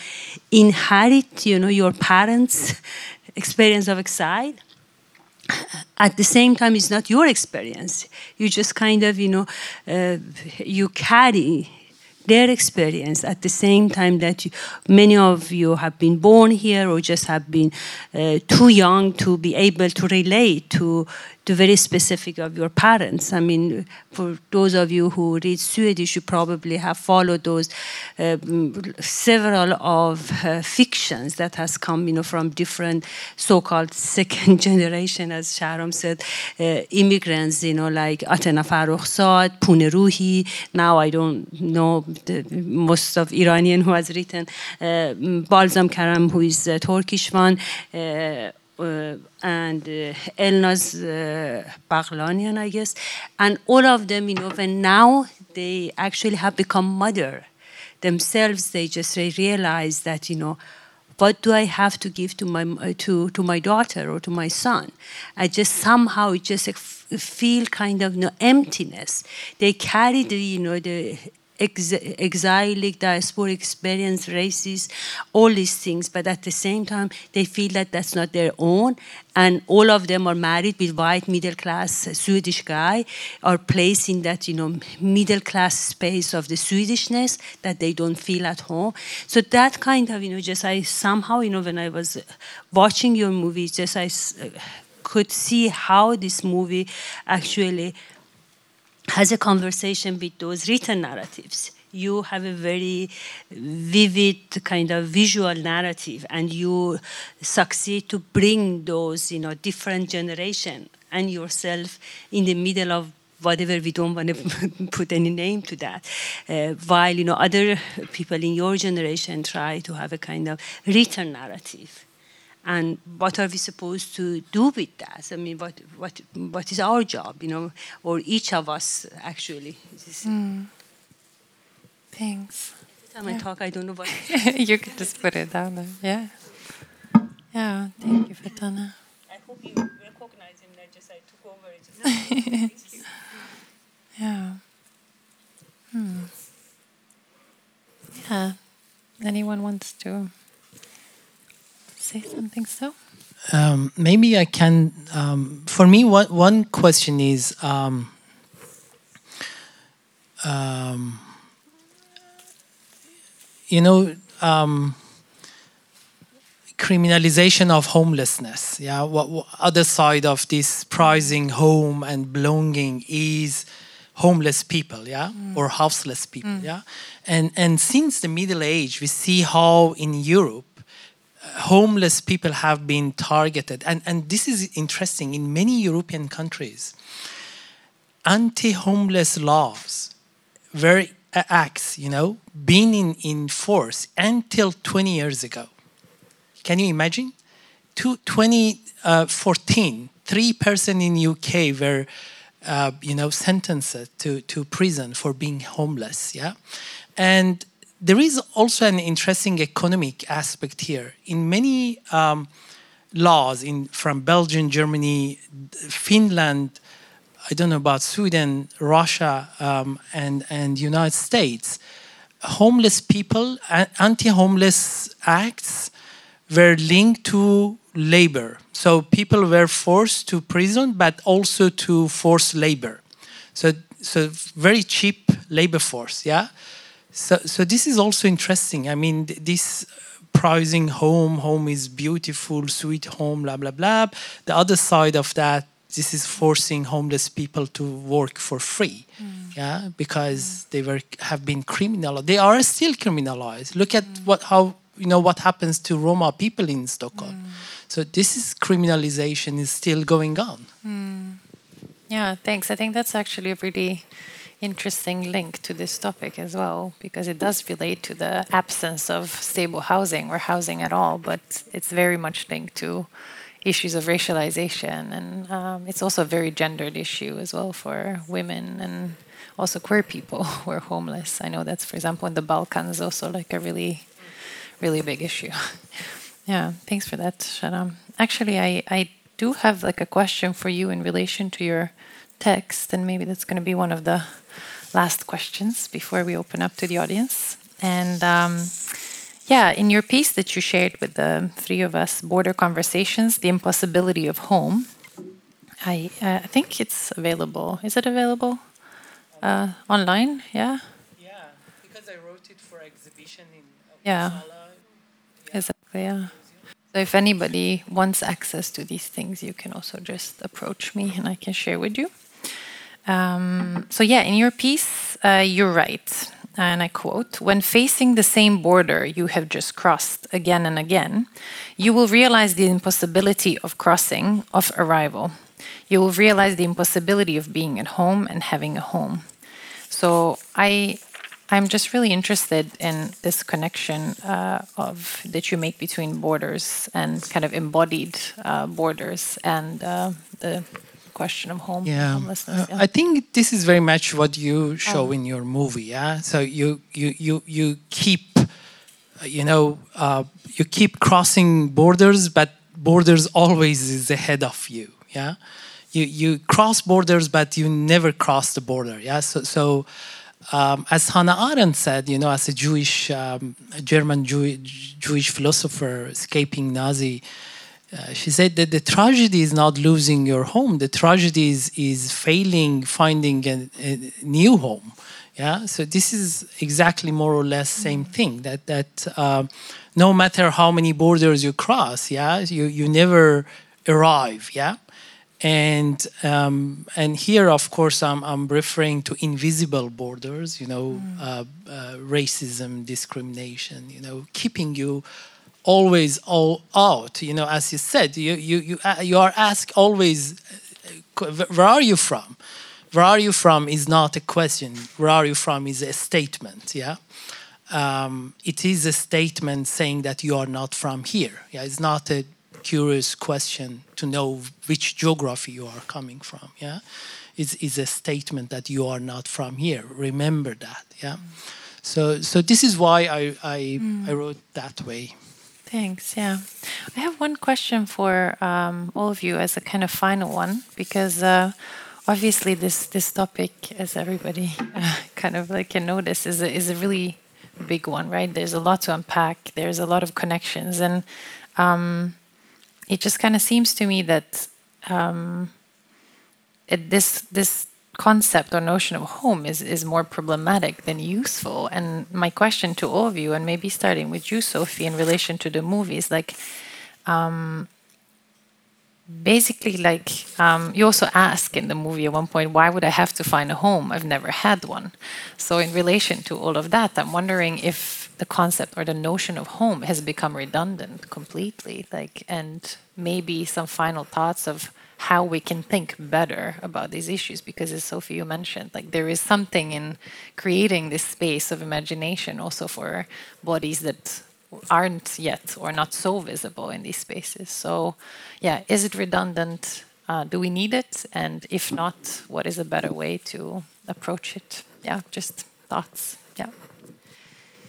inherit, you know, your parents' experience of exile at the same time it's not your experience you just kind of you know uh, you carry their experience at the same time that you, many of you have been born here or just have been uh, too young to be able to relate to the very specific of your parents. I mean, for those of you who read Swedish, you probably have followed those uh, several of uh, fictions that has come, you know, from different so-called second generation, as Shahram said, uh, immigrants, you know, like Atena Farrokhzad, Pooneh Rohi. Now I don't know the, most of Iranian who has written uh, Balsam Karam, who is a Turkish one. Uh, uh, and uh, Elnaz uh, I guess, and all of them, you know, when now they actually have become mother themselves, they just realize that, you know, what do I have to give to my uh, to to my daughter or to my son? I just somehow just feel kind of you know, emptiness. They carry the you know the ex- exilic, diasporic experience, racist, all these things. But at the same time, they feel that that's not their own. And all of them are married with white middle class Swedish guy, are placed in that you know middle class space of the Swedishness that they don't feel at home. So that kind of you know just I somehow you know when I was watching your movie, just I uh, could see how this movie actually has a conversation with those written narratives. You have a very vivid kind of visual narrative, and you succeed to bring those, you know, different generation and yourself in the middle of whatever we don't want to put any name to that uh, while you know other people in your generation try to have a kind of written narrative and what are we supposed to do with that? I mean, what what what is our job, you know, or each of us actually? Mm. Thanks. Time yeah. I talk, I don't know what. you can just put it down there. Yeah. Yeah. Thank you, Fataneh. I hope you recognize him. That just I took over. It. yeah. Hmm. Yeah. Anyone wants to? Say something so? Um, maybe I can. Um, for me, one one question is. Um, um you know, um, criminalization of homelessness. Yeah, what, what, other side of this prizing home and belonging is homeless people. Yeah, mm. or houseless people. Mm. Yeah, and and since the Middle Age, we see how in Europe homeless people have been targeted. And, and this is interesting. In many European countries, anti homeless laws were acts, you know, being in, in force until 20 years ago. Can you imagine? To 2014, uh, three person in UK were, uh, you know, sentenced to, to prison for being homeless. Yeah, and there is also an interesting economic aspect here. In many um, laws in from Belgium, Germany, Finland, I don't know about Sweden, Russia, um, and and United States, homeless people, anti-homeless acts were linked to labor. So people were forced to prison, but also to forced labor. So so very cheap labor force, yeah. So, so this is also interesting. I mean, this prizing home, home is beautiful, sweet home, blah blah blah. The other side of that, this is forcing homeless people to work for free, mm. yeah, because mm. they were have been criminalized. They are still criminalized. Look at mm. what how you know what happens to Roma people in Stockholm. Mm. So this is criminalization is still going on. Mm. Yeah, thanks. I think that's actually a really interesting link to this topic as well, because it does relate to the absence of stable housing or housing at all, but it's very much linked to issues of racialization. And um, it's also a very gendered issue as well for women and also queer people who are homeless. I know that's, for example, in the Balkans, also like a really, really big issue. yeah, thanks for that, Shahram. Actually, I, I do have like a question for you in relation to your text, and maybe that's going to be one of the last questions before we open up to the audience. And um, yeah, in your piece that you shared with the three of us, Border Conversations, The Impossibility of Home, I, uh, I think it's available. Is it available uh, online? Yeah? Yeah, because I wrote it for exhibition in yeah. yeah. Exactly, yeah. So if anybody wants access to these things, you can also just approach me and I can share with you. Um, so, yeah, in your piece, uh, you're right. And I quote When facing the same border you have just crossed again and again, you will realize the impossibility of crossing, of arrival. You will realize the impossibility of being at home and having a home. So, I I'm just really interested in this connection uh, of that you make between borders and kind of embodied uh, borders and uh, the question of home yeah. homelessness. Yeah. I think this is very much what you show oh. in your movie. Yeah, so you you you you keep, you know, uh, you keep crossing borders, but borders always is ahead of you. Yeah, you you cross borders, but you never cross the border. Yeah, so so. um, as Hannah Arendt said, you know, as a Jewish, um, German Jew- Jewish philosopher escaping Nazi, uh, she said that the tragedy is not losing your home. The tragedy is, is failing finding a, a new home. Yeah. So this is exactly more or less same thing. That that uh, no matter how many borders you cross, yeah, you you never arrive. Yeah and um, and here of course I'm, I'm referring to invisible borders you know mm. uh, uh, racism discrimination you know keeping you always all out you know as you said you you you, uh, you are asked always uh, where are you from where are you from is not a question where are you from is a statement yeah um, it is a statement saying that you are not from here yeah it's not a curious question to know which geography you are coming from. Yeah, it's, is a statement that you are not from here. Remember that. Yeah. So so this is why I I, mm. I wrote that way. Thanks. Yeah, I have one question for um, all of you as a kind of final one because. Uh, obviously, this this topic, as everybody uh, kind of like can notice, is a, is a really big one, right? There's a lot to unpack. There's a lot of connections, and um, it just kind of seems to me that um, it, this this concept or notion of home is is more problematic than useful. And my question to all of you, and maybe starting with you, Sophie, in relation to the movies, like. Um, basically like um, you also ask in the movie at one point why would i have to find a home i've never had one so in relation to all of that i'm wondering if the concept or the notion of home has become redundant completely like and maybe some final thoughts of how we can think better about these issues because as sophie you mentioned like there is something in creating this space of imagination also for bodies that aren't yet or not so visible in these spaces. So yeah is it redundant? Uh, do we need it? And if not what is a better way to approach it? Yeah just thoughts. Yeah.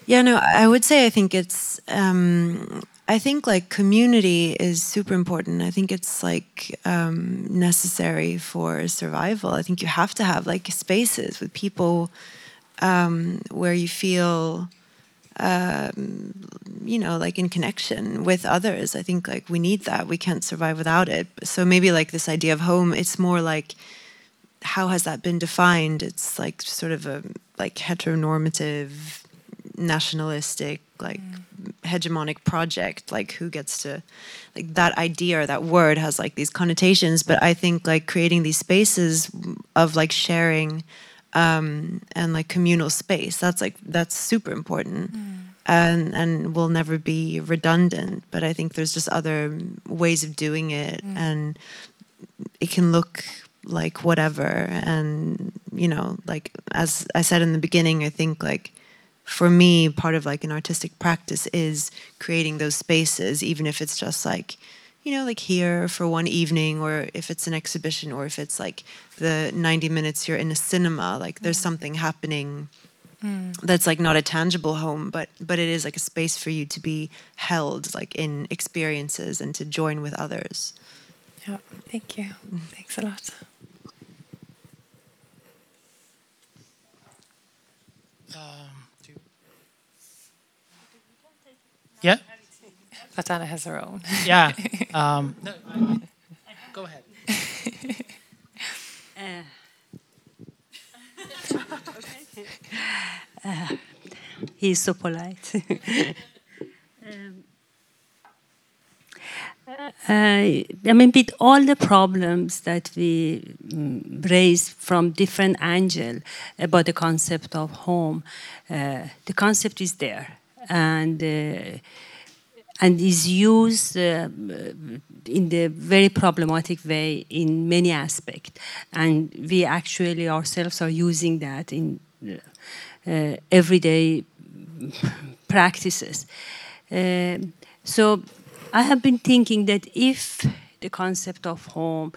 Yeah, no, I would say I think it's um, I think like community is super important. I think it's like um, necessary for survival. I think you have to have like spaces with people um, where you feel, um, you know, like in connection with others. I think like we need that. We can't survive without it. So maybe like this idea of home, it's more like how has that been defined? It's like sort of a like heteronormative nationalistic like mm. hegemonic project like who gets to like that idea or that word has like these connotations but i think like creating these spaces of like sharing um and like communal space that's like that's super important mm. and and will never be redundant but i think there's just other ways of doing it mm. and it can look like whatever and you know like as i said in the beginning i think like for me, part of like an artistic practice is creating those spaces, even if it's just like, you know, like here for one evening, or if it's an exhibition, or if it's like the 90 minutes you're in a cinema, like there's mm. something happening mm. that's like not a tangible home, but but it is like a space for you to be held, like in experiences and to join with others. Yeah, thank you. Mm. Thanks a lot. Yeah. Fataneh has her own. yeah. Um, no, I, go ahead. uh, uh, he's so polite. um, uh, I mean, with all the problems that we um, raise from different angle about the concept of home, uh, the concept is there and uh, and is used uh, in the very problematic way in many aspects. And we actually ourselves are using that in uh, everyday practices. Uh, so I have been thinking that if the concept of home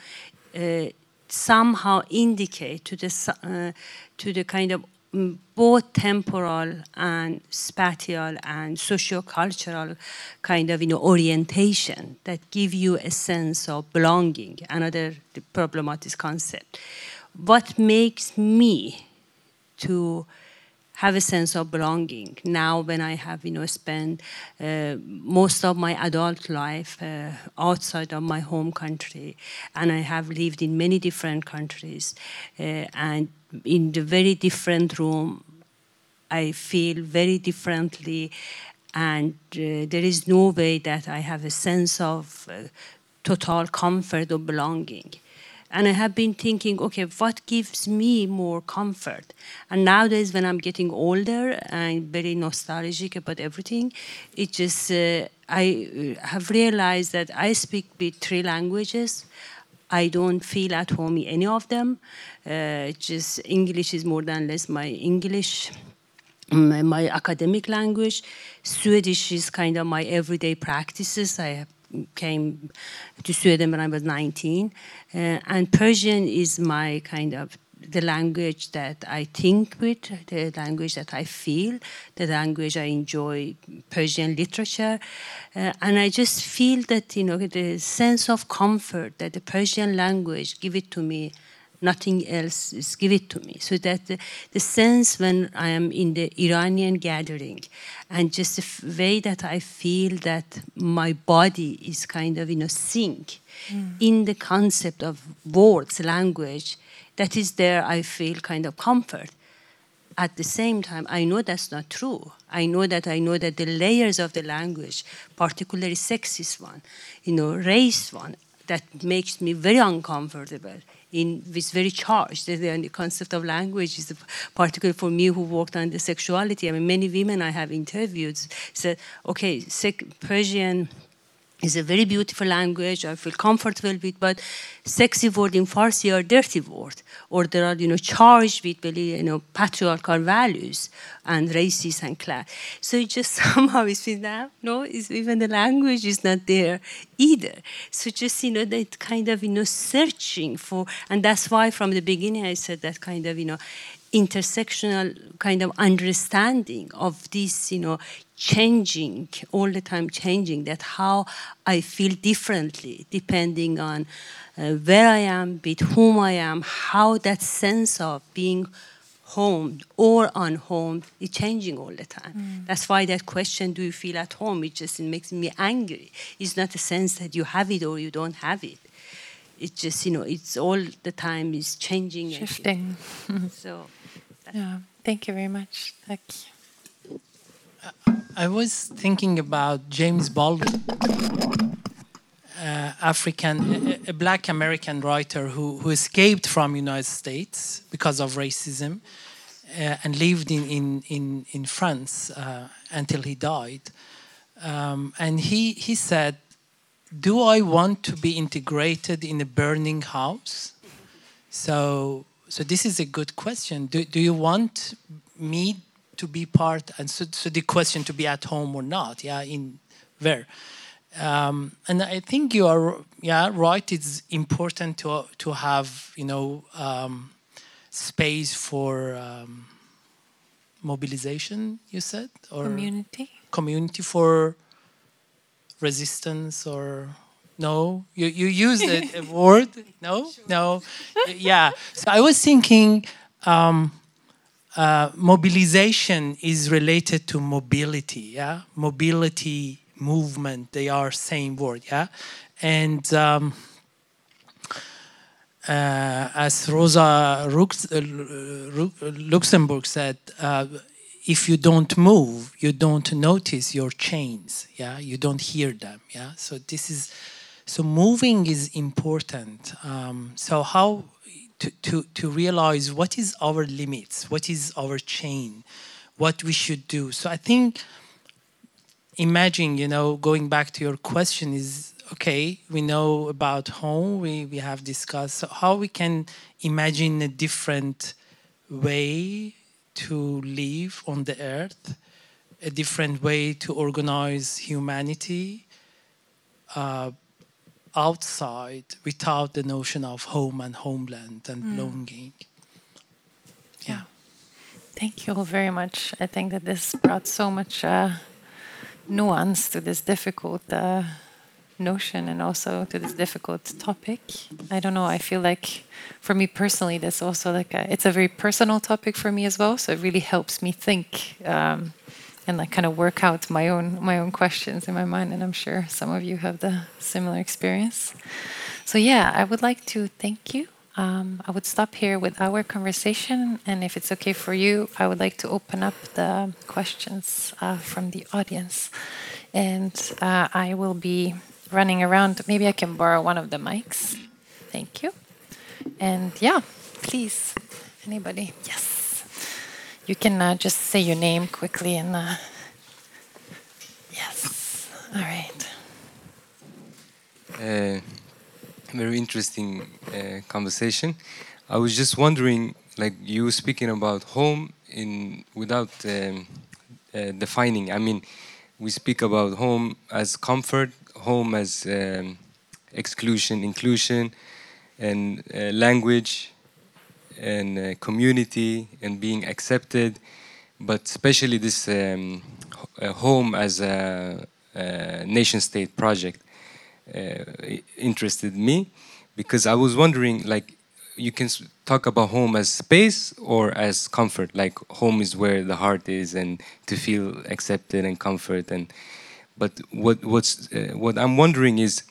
uh, somehow indicate to the uh, to the kind of both temporal and spatial and socio-cultural kind of you know orientation that give you a sense of belonging another problematic concept. What makes me to have a sense of belonging. Now, when I have, you know, spent uh, most of my adult life uh, outside of my home country, and I have lived in many different countries, uh, and in the very different room, I feel very differently, and uh, there is no way that I have a sense of uh, total comfort or belonging. And I have been thinking, okay, what gives me more comfort? And nowadays, when I'm getting older and very nostalgic about everything, it just, uh, I uh, have realized that I speak with three languages. I don't feel at home in any of them. Uh, just English is more than less my English my academic language. Swedish is kind of my everyday practices. I have came to Sweden when I was 19. Uh, and Persian is my kind of the language that I think with, the language that I feel, the language I enjoy Persian literature. Uh, and I just feel that, you know, the sense of comfort that the Persian language give it to me nothing else is give it to me. So that the, the, sense when I am in the Iranian gathering and just the way that I feel that my body is kind of in a sink mm. in the concept of words, language, that is there I feel kind of comfort. At the same time, I know that's not true. I know that I know that the layers of the language, particularly sexist one, you know, race one, that makes me very uncomfortable in it's very charged. The, concept of language is particularly for me who worked on the sexuality. I mean, many women I have interviewed said, okay, Persian is a very beautiful language. I feel comfortable with, but sexy word in Farsi are dirty word, or they are you know charged with very you know patriarchal values and racist and class. So it just somehow is now no, it's, even the language is not there either. So just you know that kind of you know searching for, and that's why from the beginning I said that kind of you know intersectional kind of understanding of this, you know, changing, all the time changing, that how I feel differently depending on uh, where I am, with whom I am, how that sense of being home or unhome is changing all the time. Mm. That's why that question, do you feel at home, it just it makes me angry. It's not a sense that you have it or you don't have it. It's just, you know, it's all the time is changing. Shifting. so. Yeah, thank you very much. Thank you. I was thinking about James Baldwin, uh, African, a, a, black American writer who, who escaped from United States because of racism uh, and lived in, in, in, in France uh, until he died. Um, and he, he said, do I want to be integrated in a burning house? So so this is a good question. Do, do you want me to be part, and so, so the question to be at home or not, yeah, in where? Um, and I think you are, yeah, right. It's important to to have, you know, um, space for um, mobilization. You said, or community, community for resistance or no, you you use a, a word. No, sure. no, yeah. So I was thinking, um, uh, mobilization is related to mobility. Yeah, mobility, movement. They are same word. Yeah, and. Um, uh, as Rosa uh, Luxemburg said, uh, if you don't move, you don't notice your chains. Yeah, you don't hear them. Yeah, so this is so moving is important. Um, so how to, to, to realize what is our limits, what is our chain, what we should do. So I think imagine, you know, going back to your question is okay, we know about home, we, we have discussed so how we can imagine a different way to live on the earth, a different way to organize humanity. Uh, outside without the notion of home and homeland and mm. belonging. Yeah. Thank you all very much. I think that this brought so much uh, nuance to this difficult uh, notion and also to this difficult topic. I don't know. I feel like for me personally, that's also like a, it's a very personal topic for me as well. So it really helps me think um, and like kind of work out my own my own questions in my mind. And I'm sure some of you have the similar experience. So yeah, I would like to thank you. Um, I would stop here with our conversation, and if it's okay for you, I would like to open up the questions uh, from the audience, and uh, I will be running around. Maybe I can borrow one of the mics. Thank you. And yeah, please, anybody? Yes. You can uh, just say your name quickly and. Uh, yes. All right. Uh, very interesting uh, conversation. I was just wondering, like you were speaking about home in without um, uh, defining. I mean, we speak about home as comfort, home as um, exclusion, inclusion, and uh, language, and uh, community, and being accepted. But especially this um, home as a, a nation-state project uh, interested me because I was wondering, like, you can talk about home as space or as comfort like home is where the heart is and to feel accepted and comfort and but what what's uh, what i'm wondering is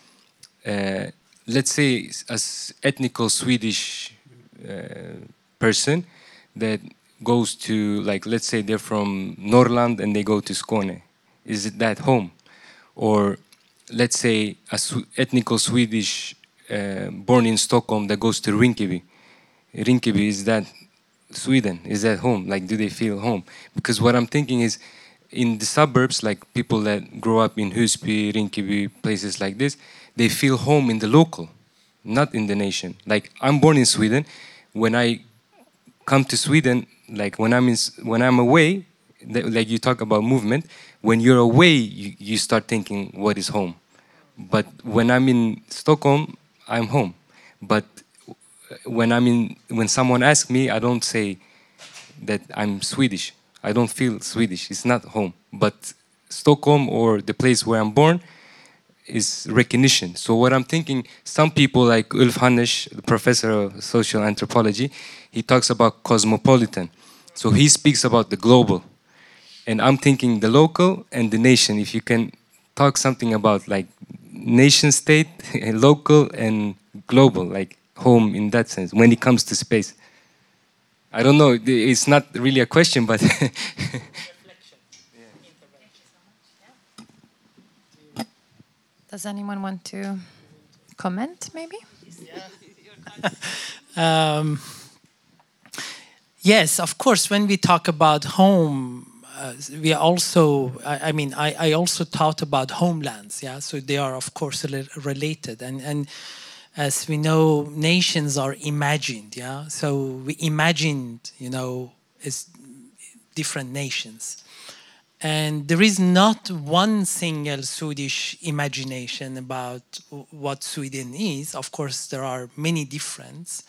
uh, let's say as ethnical swedish uh, person that goes to like let's say they're from Norrland and they go to skåne is it that home or let's say a ethnical swedish uh, born in stockholm that goes to rinkeby Rinkeby, is that Sweden? Is that home? Like, do they feel home? Because what I'm thinking is, in the suburbs, like people that grow up in Husby, Rinkeby, places like this, they feel home in the local, not in the nation. Like, I'm born in Sweden. When I come to Sweden, like when I'm in, when I'm away, like you talk about movement, when you're away, you, you start thinking, what is home? But when I'm in Stockholm, I'm home. But when I'm in, when someone asks me, I don't say that I'm Swedish. I don't feel Swedish. It's not home. But Stockholm or the place where I'm born is recognition. So what I'm thinking, some people like Ulf Hannerz, the professor of social anthropology, he talks about cosmopolitan. So he speaks about the global. And I'm thinking the local and the nation. If you can talk something about like nation state, local and global, like home in that sense when it comes to space? I don't know. It's not really a question, but. Does anyone want to comment, maybe? um, yes, of course. When we talk about home, uh, we also. I, I mean, I, I, also thought about homelands. Yeah, so they are of course related, and and as we know, nations are imagined. Yeah, so we imagined, you know, as different nations, and there is not one single Swedish imagination about what Sweden is. Of course, there are many different.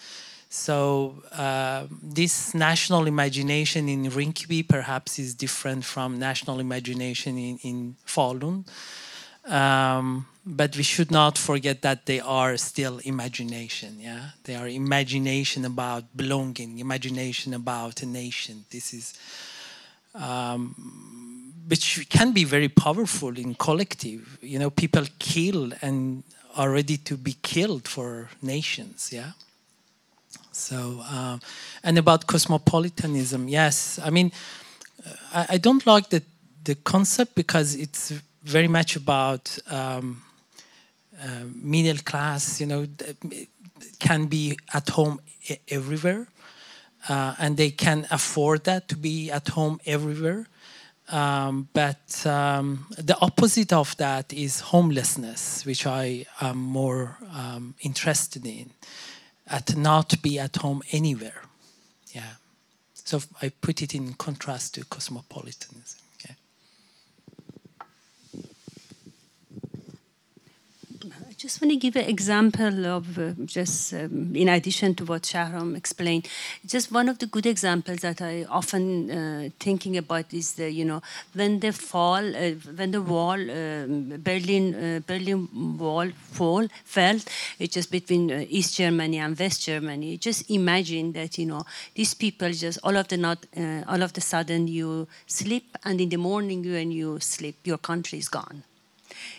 So uh, this national imagination in Rinkeby perhaps is different from national imagination in, in Falun. Um, but we should not forget that they are still imagination yeah they are imagination about belonging imagination about a nation this is um, which can be very powerful in collective. You know people kill and are ready to be killed for nations yeah? So um, and about cosmopolitanism yes. I mean I, I, don't like the the concept because it's very much about um, uh, middle class, you know, can be at home everywhere, uh, and they can afford that to be at home everywhere. Um, but um, the opposite of that is homelessness, which I am more um, interested in, at not be at home anywhere. Yeah. So I put it in contrast to cosmopolitanism. Just want to give an example of uh, just um, in addition to what Shahram explained, just one of the good examples that I often uh, thinking about is the you know when the fall uh, when the wall um, Berlin uh, Berlin wall fall fell it's just between uh, East Germany and West Germany. Just imagine that you know these people just all of the not uh, all of the sudden you sleep and in the morning when you sleep your country is gone.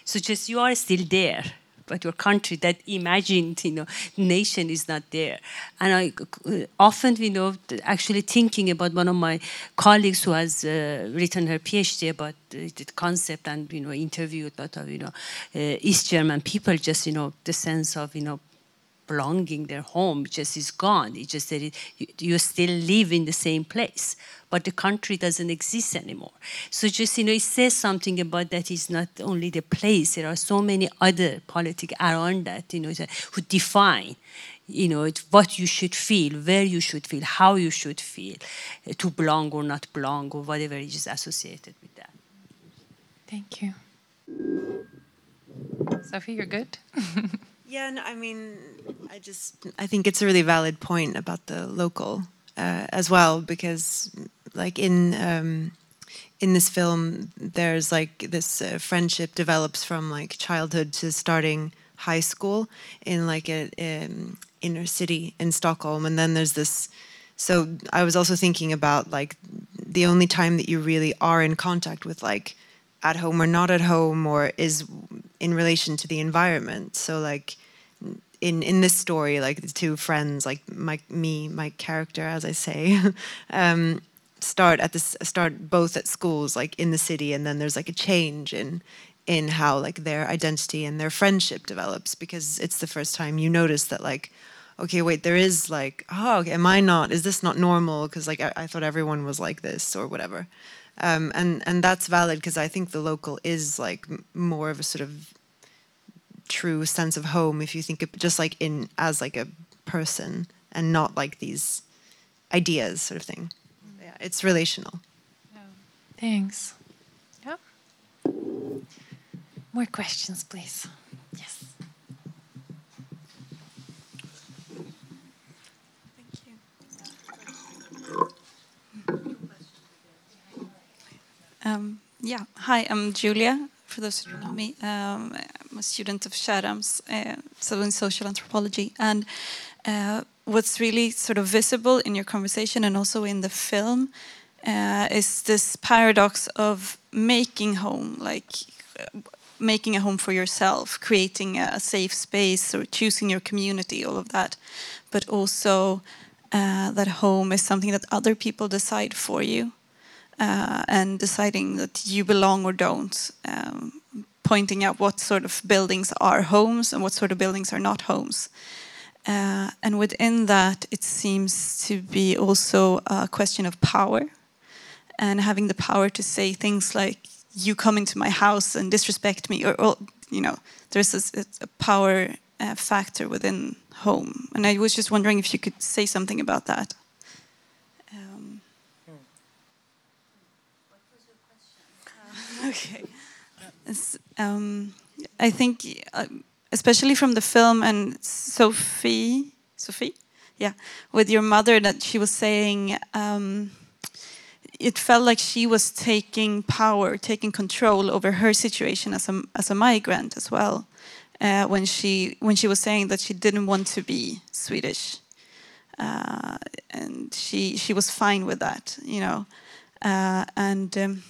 So just you are still there but your country, that imagined, you know, nation is not there. And I uh, often, you know, actually thinking about one of my colleagues who has uh, written her PhD about the concept and, you know, interviewed a lot of, you know, uh, East German people, just, you know, the sense of, you know, belonging, their home just is gone. It's just that it, you, you still live in the same place but the country doesn't exist anymore. So just, you know, it says something about that it's not only the place, there are so many other politics around that, you know, who define, you know, what you should feel, where you should feel, how you should feel, uh, to belong or not belong, or whatever is associated with that. Thank you. Sophie, you're good? yeah, no, I mean, I just, I think it's a really valid point about the local uh, as well, because like in um, in this film, there's like this uh, friendship develops from like childhood to starting high school in like a um, inner city in Stockholm, and then there's this. So I was also thinking about like the only time that you really are in contact with like at home or not at home or is in relation to the environment. So like in in this story, like the two friends, like my me, my character, as I say, um, start at this start both at schools like in the city and then there's like a change in in how like their identity and their friendship develops because it's the first time you notice that like okay wait there is like oh okay, am i not is this not normal? Because like I, I, thought everyone was like this or whatever. Um, and and that's valid because i think the local is like more of a sort of true sense of home if you think of just like in as like a person and not like these ideas sort of thing Yeah, it's relational. Thanks. Yeah. More questions, please. Yes. Thank you. Um, yeah, hi, I'm Julia. For those who don't know me, um, I'm a student of Shahram's, uh, in social anthropology, and uh, what's really sort of visible in your conversation and also in the film uh, is this paradox of making home, like making a home for yourself, creating a safe space or choosing your community, all of that, but also uh, that home is something that other people decide for you. Uh, and deciding that you belong or don't, um, pointing out what sort of buildings are homes and what sort of buildings are not homes. Uh, and within that, it seems to be also a question of power and having the power to say things like, you come into my house and disrespect me, or, or you know, there's a, a power uh, factor within home. And I was just wondering if you could say something about that. Um, okay. Um, I think uh, especially from the film and Sophie, Sophie, yeah, with your mother that she was saying um, it felt like she was taking power, taking control over her situation as a as a migrant as well. Uh, when she when she was saying that she didn't want to be Swedish, uh, and she she was fine with that, you know, uh, and. Um,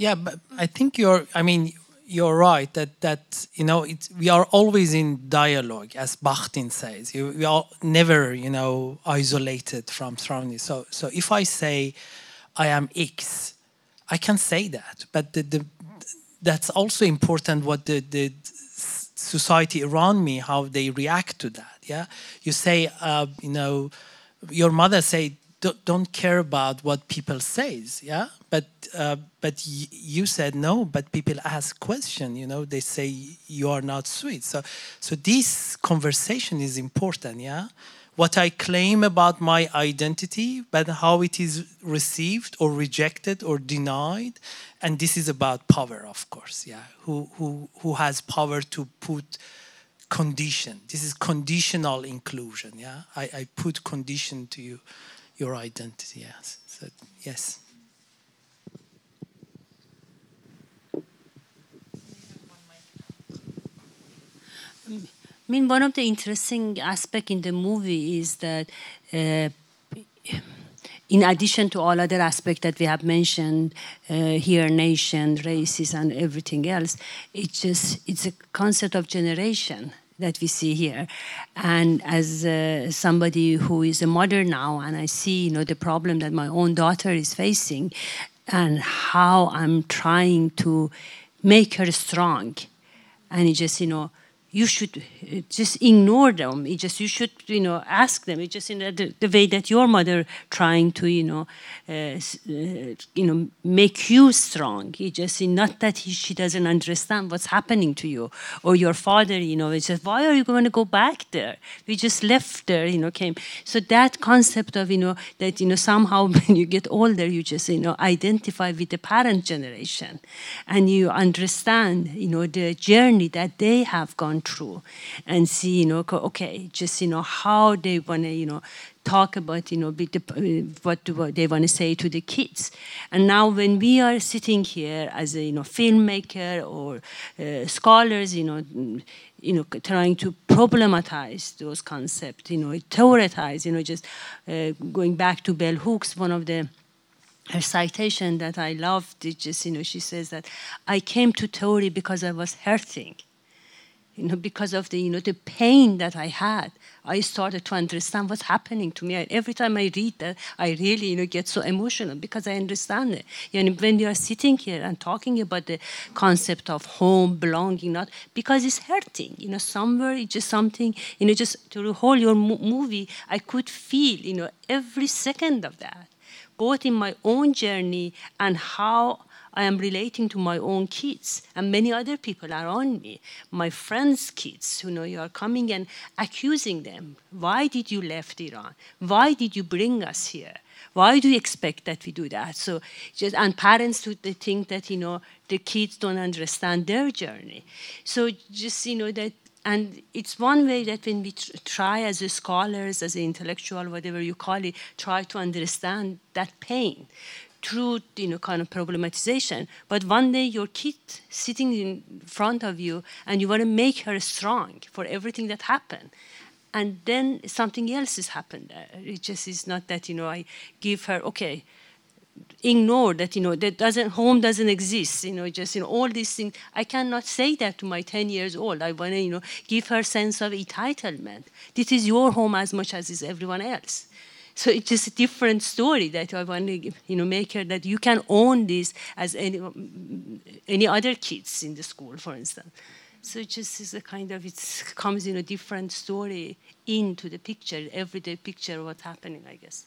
yeah, but I think you're. I mean, you're right that that you know we are always in dialogue, as Bakhtin says. we are never you know isolated from surroundings. So so if I say I am X, I can say that, but the, the, that's also important. What the the society around me, how they react to that. Yeah, you say uh, you know your mother say don't, don't care about what people says. Yeah, but uh, but you said no but people ask question you know they say you are not sweet so so this conversation is important yeah what I claim about my identity, but how it is received or rejected or denied. And this is about power, of course. Yeah, who who who has power to put condition. This is conditional inclusion. Yeah, I, I put condition to you, your identity. Yes. So yes. I mean, one of the interesting aspects in the movie is that, uh, in addition to all other aspects that we have mentioned uh, here, nation, races, and everything else, it's just it's a concept of generation that we see here. And as uh, somebody who is a mother now, and I see, you know, the problem that my own daughter is facing, and how I'm trying to make her strong, and it just, you know you should uh, just ignore them. It just you should you know ask them. It's just in the, the way that your mother trying to you know uh, uh, you know make you strong. It just not that he, she doesn't understand what's happening to you or your father. You know, it's just why are you going to go back there? We just left there. You know, came. So that concept of you know that you know somehow when you get older you just you know identify with the parent generation, and you understand you know the journey that they have gone through and see, you know, okay, just, you know, how they want to, you know, talk about, you know, what, they want to say to the kids. And now when we are sitting here as a, you know, filmmaker or uh, scholars, you know, you know, trying to problematize those concepts, you know, theorize, you know, just uh, going back to bell hooks, one of the her citation that I loved, just, you know, she says that I came to theory because I was hurting you know, because of the, you know, the pain that I had, I started to understand what's happening to me. And every time I read that, I really, you know, get so emotional because I understand it. You know, when we are sitting here and talking about the concept of home, belonging, not because it's hurting, you know, somewhere it's just something, you know, just through whole your movie, I could feel, you know, every second of that, both in my own journey and how I am relating to my own kids, and many other people around me, my friends' kids, you know, you are coming and accusing them. Why did you left Iran? Why did you bring us here? Why do you expect that we do that? So, just and parents do they think that you know the kids don't understand their journey. So just you know that and it's one way that when we try as a scholars, as an intellectual, whatever you call it, try to understand that pain through you know kind of problematization. But one day your kid sitting in front of you and you want to make her strong for everything that happened. And then something else has happened it just is not that you know i give her okay ignore that you know that doesn't home doesn't exist you know just you know all these things. I cannot say that to my 10 years old. I want to you know give her sense of entitlement. This is your home as much as is everyone else so it's just a different story that I want to, you know, make her that you can own this as any any other kids in the school, for instance. So it just is a kind of it comes in a different story into the picture, everyday picture of what's happening, I guess.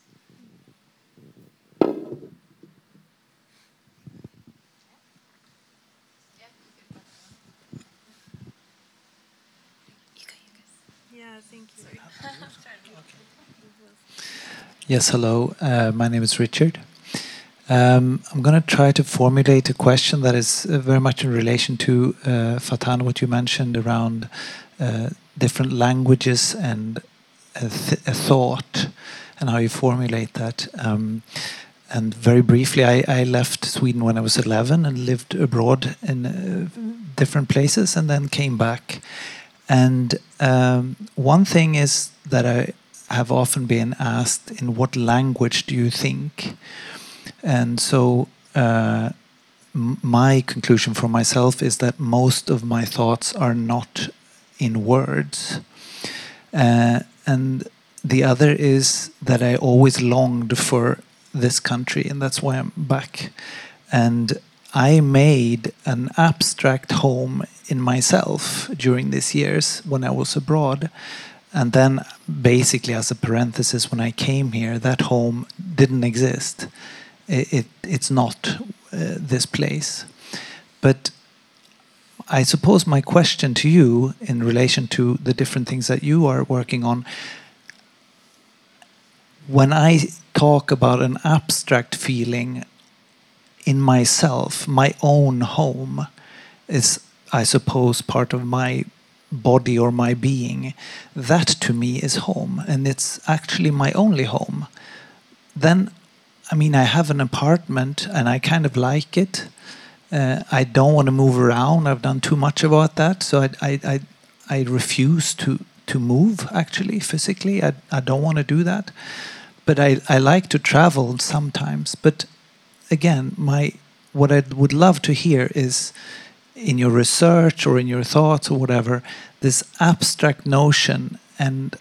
Yes, hello. Uh, my name is Richard. Um, I'm going to try to formulate a question that is uh, very much in relation to uh, Fataneh, what you mentioned around uh, different languages and a, th a, thought and how you formulate that. Um, and very briefly, I, I, left Sweden when I was 11 and lived abroad in uh, different places and then came back. And um, one thing is that I have often been asked, in what language do you think? And so uh, my conclusion for myself is that most of my thoughts are not in words. Uh, and the other is that I always longed for this country, and that's why I'm back. And I made an abstract home in myself during these years when I was abroad. And then, basically, as a parenthesis, when I came here, that home didn't exist. It, it it's not uh, this place. But I suppose my question to you, in relation to the different things that you are working on, when I talk about an abstract feeling in myself, my own home is, I suppose, part of my body or my being. That to me is home, and it's actually my only home. Then, I mean, I have an apartment and I kind of like it. Uh, I don't want to move around. I've done too much about that, so I, I, I, I refuse to to move actually physically. I, I don't want to do that but I, I like to travel sometimes. But again, my what I would love to hear is in your research or in your thoughts or whatever, this abstract notion, and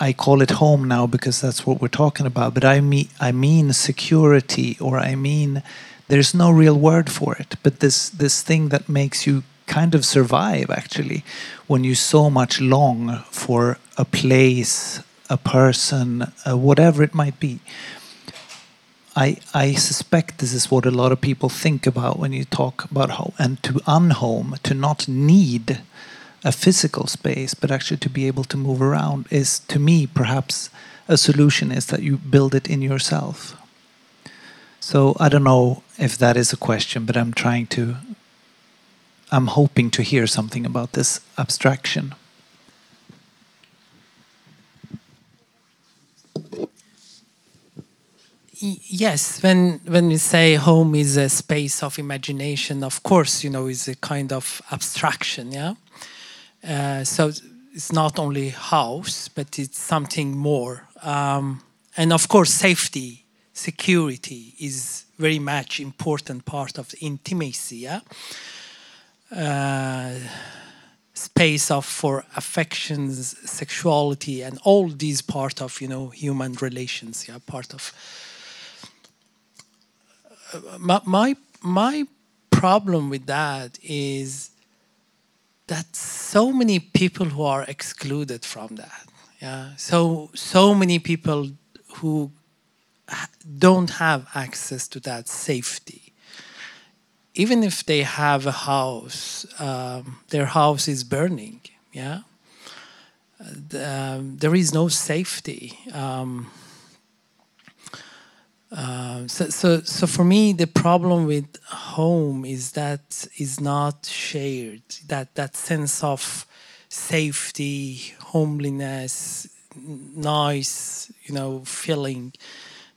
I call it home now because that's what we're talking about. But I mean, I mean security, or I mean, there's no real word for it. But this this thing that makes you kind of survive actually, when you so much long for a place, a person, uh, whatever it might be. I, I suspect this is what a lot of people think about when you talk about home and to unhome, to not need a physical space, but actually to be able to move around is, to me, perhaps a solution is that you build it in yourself. So I don't know if that is a question, but I'm trying to, I'm hoping to hear something about this abstraction. Yes when when we say home is a space of imagination of course you know is a kind of abstraction yeah? Uh, so it's not only house but it's something more. Um, and of course safety security is very much important part of the intimacy yeah? Uh, space of for affections sexuality and all these part of you know human relations yeah? Part of my, my my problem with that is that so many people who are excluded from that yeah? So so many people who don't have access to that safety. Even if they have a house um, their house is burning yeah? Um, there is no safety um, uh, so, so, so for me, the problem with home is that is not shared. That that sense of safety, homeliness, nice, you know, feeling,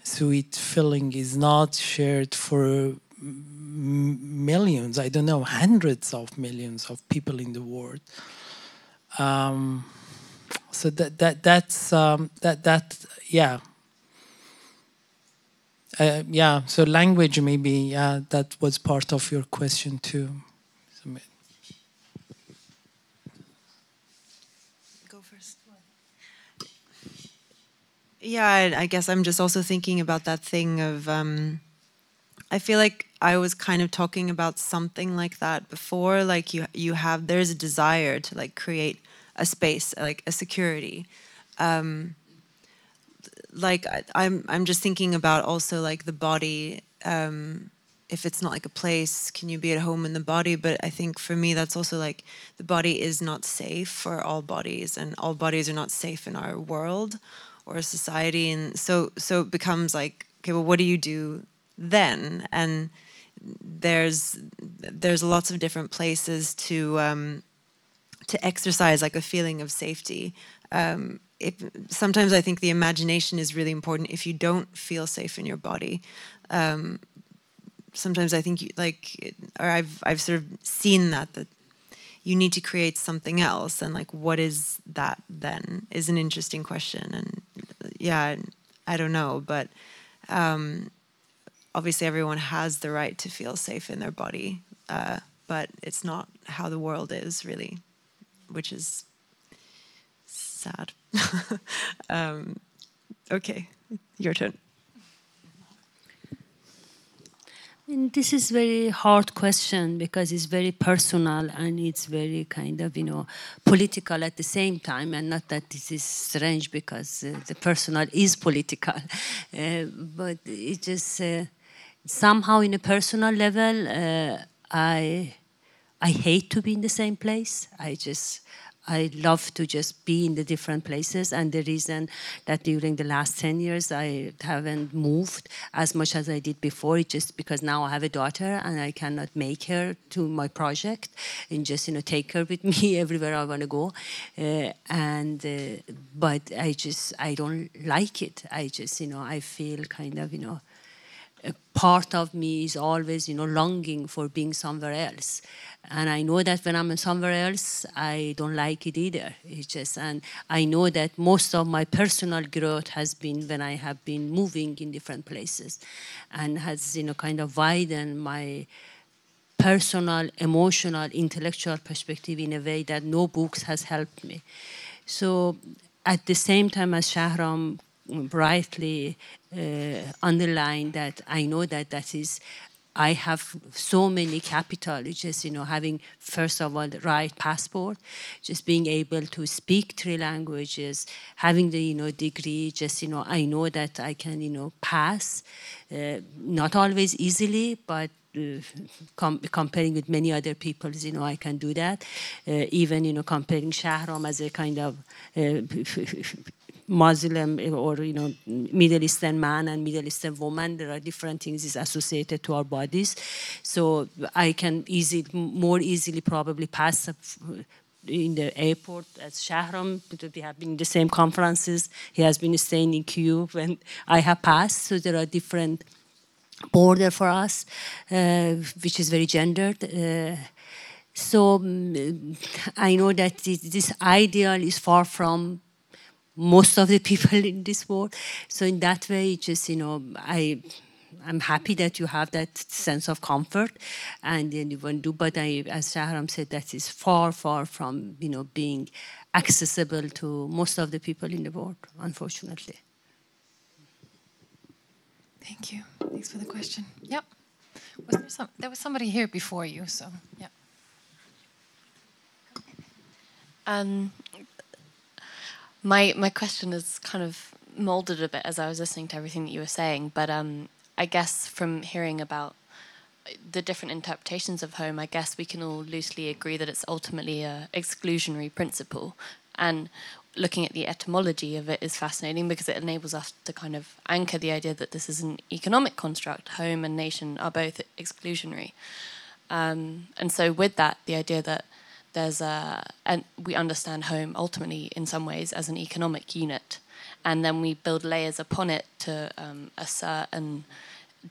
sweet feeling is not shared for millions. I don't know, hundreds of millions of people in the world. Um, so that that that's um, that that yeah uh, yeah, so language maybe, yeah, that was part of your question too. Go first. Yeah, I, I guess I'm just also thinking about that thing of. Um, I feel like I was kind of talking about something like that before. Like you, you have there's a desire to like create a space, like a security. Um, like I, am I'm, I'm just thinking about also like the body um, if it's not like a place can you be at home in the body? But i think for me that's also like the body is not safe for all bodies and all bodies are not safe in our world or society. And so so it becomes like okay well what do you do then? And there's there's lots of different places to um, to exercise like a feeling of safety. Um, sometimes I think the imagination is really important if you don't feel safe in your body. Um, sometimes I think you, like, or I've I've sort of seen that that you need to create something else, and like, what is that then? Is an interesting question, and yeah, I don't know, but um, obviously everyone has the right to feel safe in their body, uh, but it's not how the world is really, which is sad. um, okay, your turn. And this is very hard question because it's very personal and it's very kind of you know political at the same time and not that this is strange because uh, the personal is political uh, but it just uh, somehow in a personal level uh, I I hate to be in the same place I just I love to just be in the different places. And the reason that during the last 10 years I haven't moved as much as I did before is just because now I have a daughter and I cannot make her to my project and just, you know, take her with me everywhere I want to go. Uh, and, uh, but I just, I don't like it. I just, you know, I feel kind of, you know, part of me is always, you know, longing for being somewhere else. And I know that when I'm somewhere else, I don't like it either. It's just, and I know that most of my personal growth has been when I have been moving in different places, and has, you know, kind of widened my personal, emotional, intellectual perspective in a way that no books has helped me. So, at the same time as Shahram brightly uh, underline that I know that that is I have so many capital, just you know, having first of all the right passport, just being able to speak three languages, having the you know degree, just you know, I know that I can you know pass, uh, not always easily, but uh, com comparing with many other people, you know, I can do that. Uh, even you know, comparing Shahram as a kind of uh, Muslim or you know Middle Eastern man and Middle Eastern woman. There are different things is associated to our bodies, so I can easily, more easily, probably pass in the airport as Shahram because we have been in the same conferences. He has been staying in queue when I have passed. So there are different border for us, uh, which is very gendered. Uh, so um, I know that this ideal is far from most of the people in this world. So in that way, just you know, I. I'm happy that you have that sense of comfort, and then you want to do. But I, as Shahram said, that is far, far from you know being accessible to most of the people in the world, unfortunately. Thank you. Thanks for the question. Yep. Was there some? There was somebody here before you, so yeah. Um, my my question is kind of molded a bit as I was listening to everything that you were saying, but um, I guess from hearing about the different interpretations of home, I guess we can all loosely agree that it's ultimately a exclusionary principle, and looking at the etymology of it is fascinating because it enables us to kind of anchor the idea that this is an economic construct. Home and nation are both exclusionary, um, and so with that, the idea that there's a and we understand home ultimately in some ways as an economic unit. And then we build layers upon it to um, assert and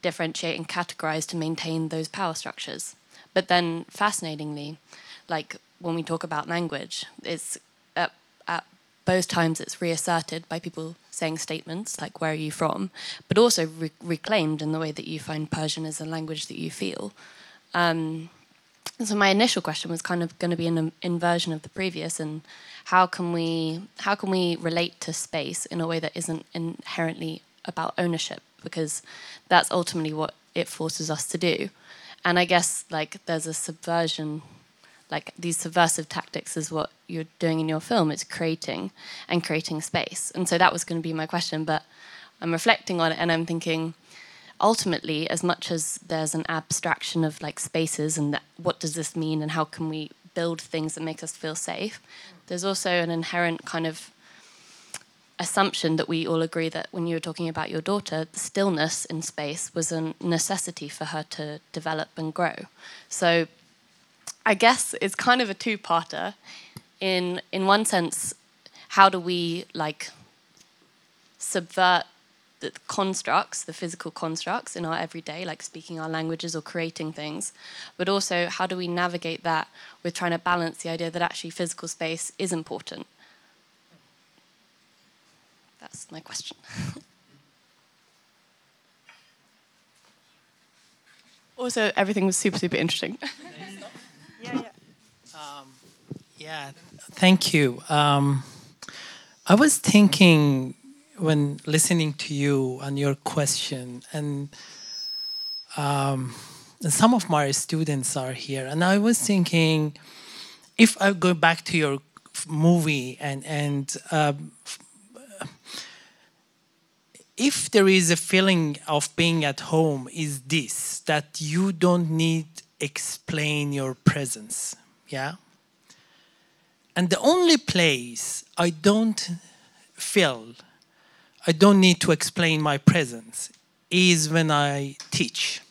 differentiate and categorize to maintain those power structures. But then fascinatingly like when we talk about language it's at, at both times it's reasserted by people saying statements like where are you from? but also re- reclaimed in the way that you find persian as a language that you feel. Um, so my initial question was kind of going to be an inversion of the previous, and how can we how can we relate to space in a way that isn't inherently about ownership, because that's ultimately what it forces us to do. And I guess like there's a subversion, like these subversive tactics is what you're doing in your film. It's creating and creating space, and so that was going to be my question, but I'm reflecting on it and I'm thinking ultimately, as much as there's an abstraction of like spaces and that, what does this mean and how can we build things that make us feel safe, there's also an inherent kind of assumption that we all agree that when you were talking about your daughter, the stillness in space was a necessity for her to develop and grow. So I guess it's kind of a two-parter. In in one sense, how do we like subvert the constructs, the physical constructs in our everyday, like speaking our languages or creating things, but also how do we navigate that with trying to balance the idea that actually physical space is important? That's my question. also, everything was super, super interesting. yeah, yeah. Um, yeah, thank you. Um, I was thinking when listening to you and your question, and, um, and some of my students are here, and I was thinking, if I go back to your movie and and um, if there is a feeling of being at home, is this that you don't need explain your presence, yeah, And the only place I don't feel, I don't need to explain my presence, is when I teach.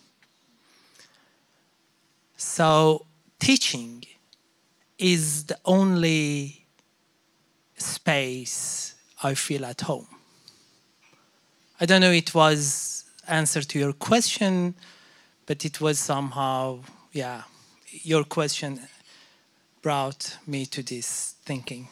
So, teaching is the only space I feel at home. I don't know if it was answer to your question, but it was somehow, yeah, your question brought me to this thinking.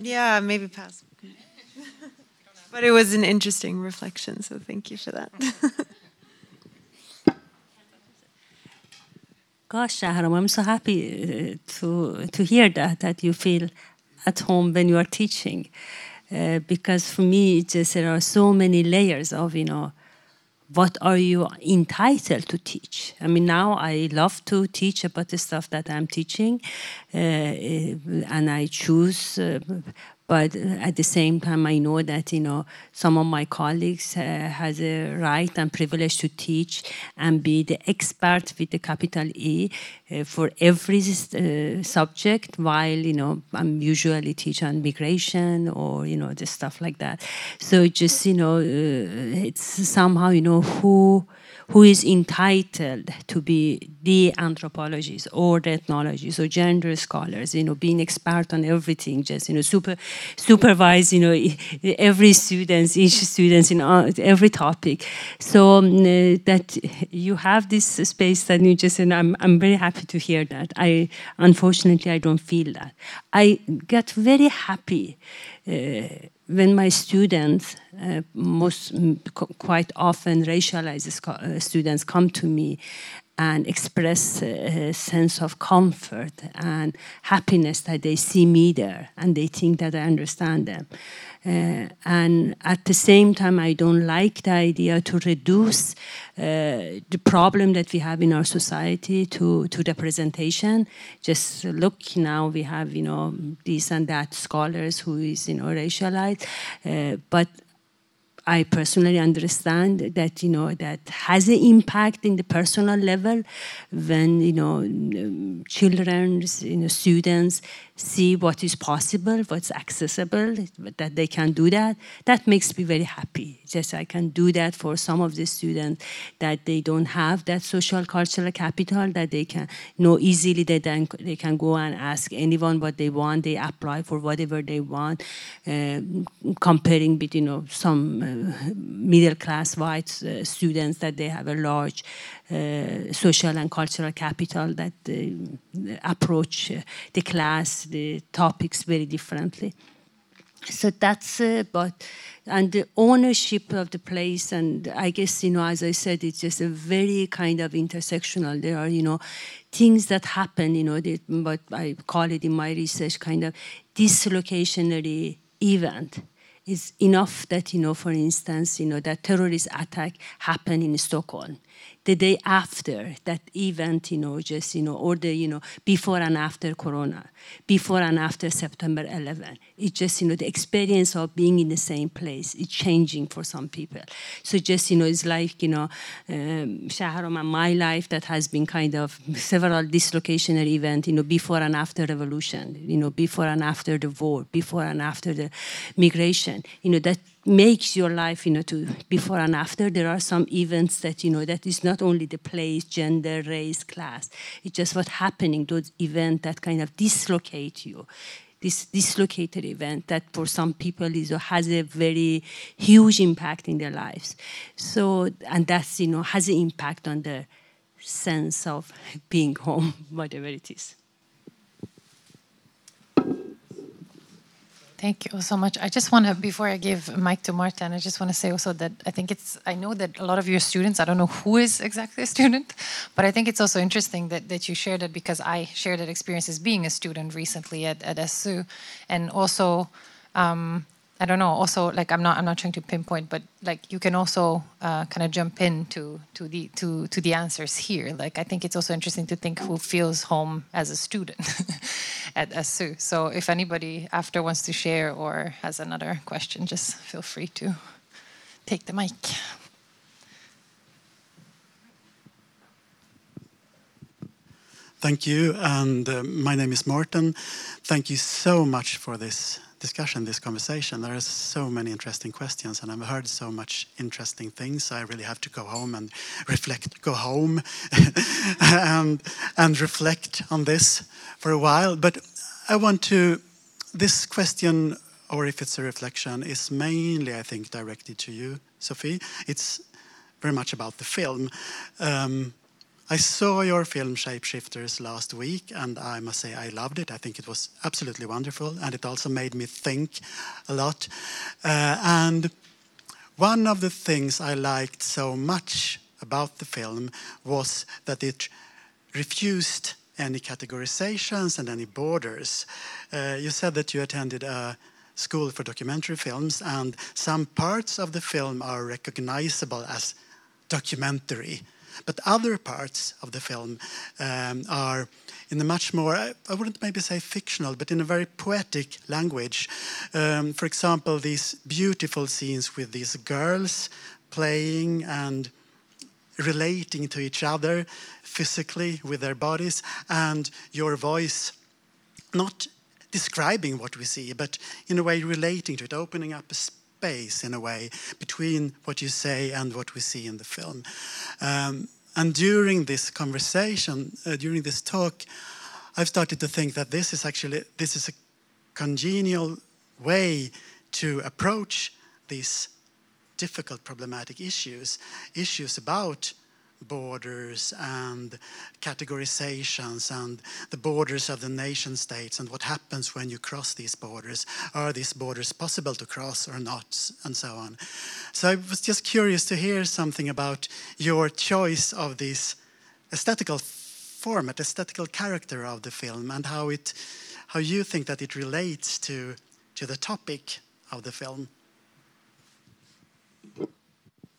Yeah, maybe pass. but it was an interesting reflection, so thank you for that. Gosh, Shahram, I'm so happy uh, to to hear that that you feel at home when you are teaching, uh, because for me, just there are so many layers of you know what are you entitled to teach? I mean, now I love to teach about the stuff that I'm teaching, uh, and I choose. Uh, but at the same time, I know that you know some of my colleagues uh, has a right and privilege to teach and be the expert with the capital E uh, for every uh, subject. While you know I'm usually teach on migration or you know the stuff like that. So just you know uh, it's somehow you know who who is entitled to be the anthropologists or the ethnologists or gender scholars, you know, being expert on everything, just, you know, super, supervise, you know, every student, each student in every topic. So um, uh, that you have this space that you just, and I'm, I'm very happy to hear that. I, unfortunately, I don't feel that. I get very happy uh, when my students, uh, most quite often racialized uh, students, come to me and express a sense of comfort and happiness that they see me there and they think that I understand them. Uh, and at the same time, I don't like the idea to reduce uh, the problem that we have in our society to, to representation. Just look now, we have, you know, this and that scholars who is, you know, racialized. Uh, but I personally understand that you know that has an impact in the personal level when you know um, children, you know, students see what is possible, what's accessible, that they can do that. That makes me very happy. Just I can do that for some of the students that they don't have that social cultural capital that they can know easily that then they can go and ask anyone what they want. They apply for whatever they want. Uh, comparing with you know some uh, middle class white uh, students that they have a large uh, social and cultural capital that uh, approach uh, the class, the topics very differently. So that's but and the ownership of the place and I guess you know as I said it's just a very kind of intersectional. There are you know things that happen you know that, I call it in my research kind of dislocationary event is enough that you know for instance you know that terrorist attack happened in Stockholm the day after that event, you know, just, you know, or the, you know, before and after Corona, before and after September 11. It's just, you know, the experience of being in the same place is changing for some people. So just, you know, it's like, you know, um, and my life that has been kind of several dislocational events, you know, before and after revolution, you know, before and after the war, before and after the migration, you know, that makes your life, you know, to before and after. There are some events that, you know, that is not only the place, gender, race, class. It's just what's happening, those events that kind of dislocate you. This dislocated event that for some people is, has a very huge impact in their lives. So, and that's, you know, has an impact on the sense of being home, whatever it is. Thank you so much. I just want to, before I give mic to Martin, I just want to say also that I think it's, I know that a lot of your students, I don't know who is exactly a student, but I think it's also interesting that, that you share that because I shared that experience as being a student recently at, at SU. And also, um, I don't know. Also, like I'm not I'm not trying to pinpoint, but like you can also uh, kind of jump in to to the to to the answers here. Like I think it's also interesting to think who feels home as a student, at SU. So if anybody after wants to share or has another question, just feel free to take the mic. Thank you. And uh, my name is Morten. Thank you so much for this discussion, this conversation. There are so many interesting questions, and I've heard so much interesting things. I really have to go home and reflect, go home and, and reflect on this for a while. But I want to, this question, or if it's a reflection, is mainly, I think, directed to you, Sophie. It's very much about the film. Um, I saw your film Shapeshifters last week, and I must say I loved it. I think it was absolutely wonderful, and it also made me think a lot. Uh, and one of the things I liked so much about the film was that it refused any categorizations and any borders. Uh, you said that you attended a school for documentary films, and some parts of the film are recognizable as documentary but other parts of the film um, are in a much more, I wouldn't maybe say fictional, but in a very poetic language. Um, for example, these beautiful scenes with these girls playing and relating to each other physically with their bodies, and your voice not describing what we see, but in a way relating to it, opening up a space in a way between what you say and what we see in the film. Um, and during this conversation, uh, during this talk, I've started to think that this is actually this is a congenial way to approach these difficult, problematic issues, issues about borders and categorizations and the borders of the nation states and what happens when you cross these borders. Are these borders possible to cross or not, and so on. So I was just curious to hear something about your choice of this aesthetical format, aesthetical character of the film, and how it, how you think that it relates to to the topic of the film.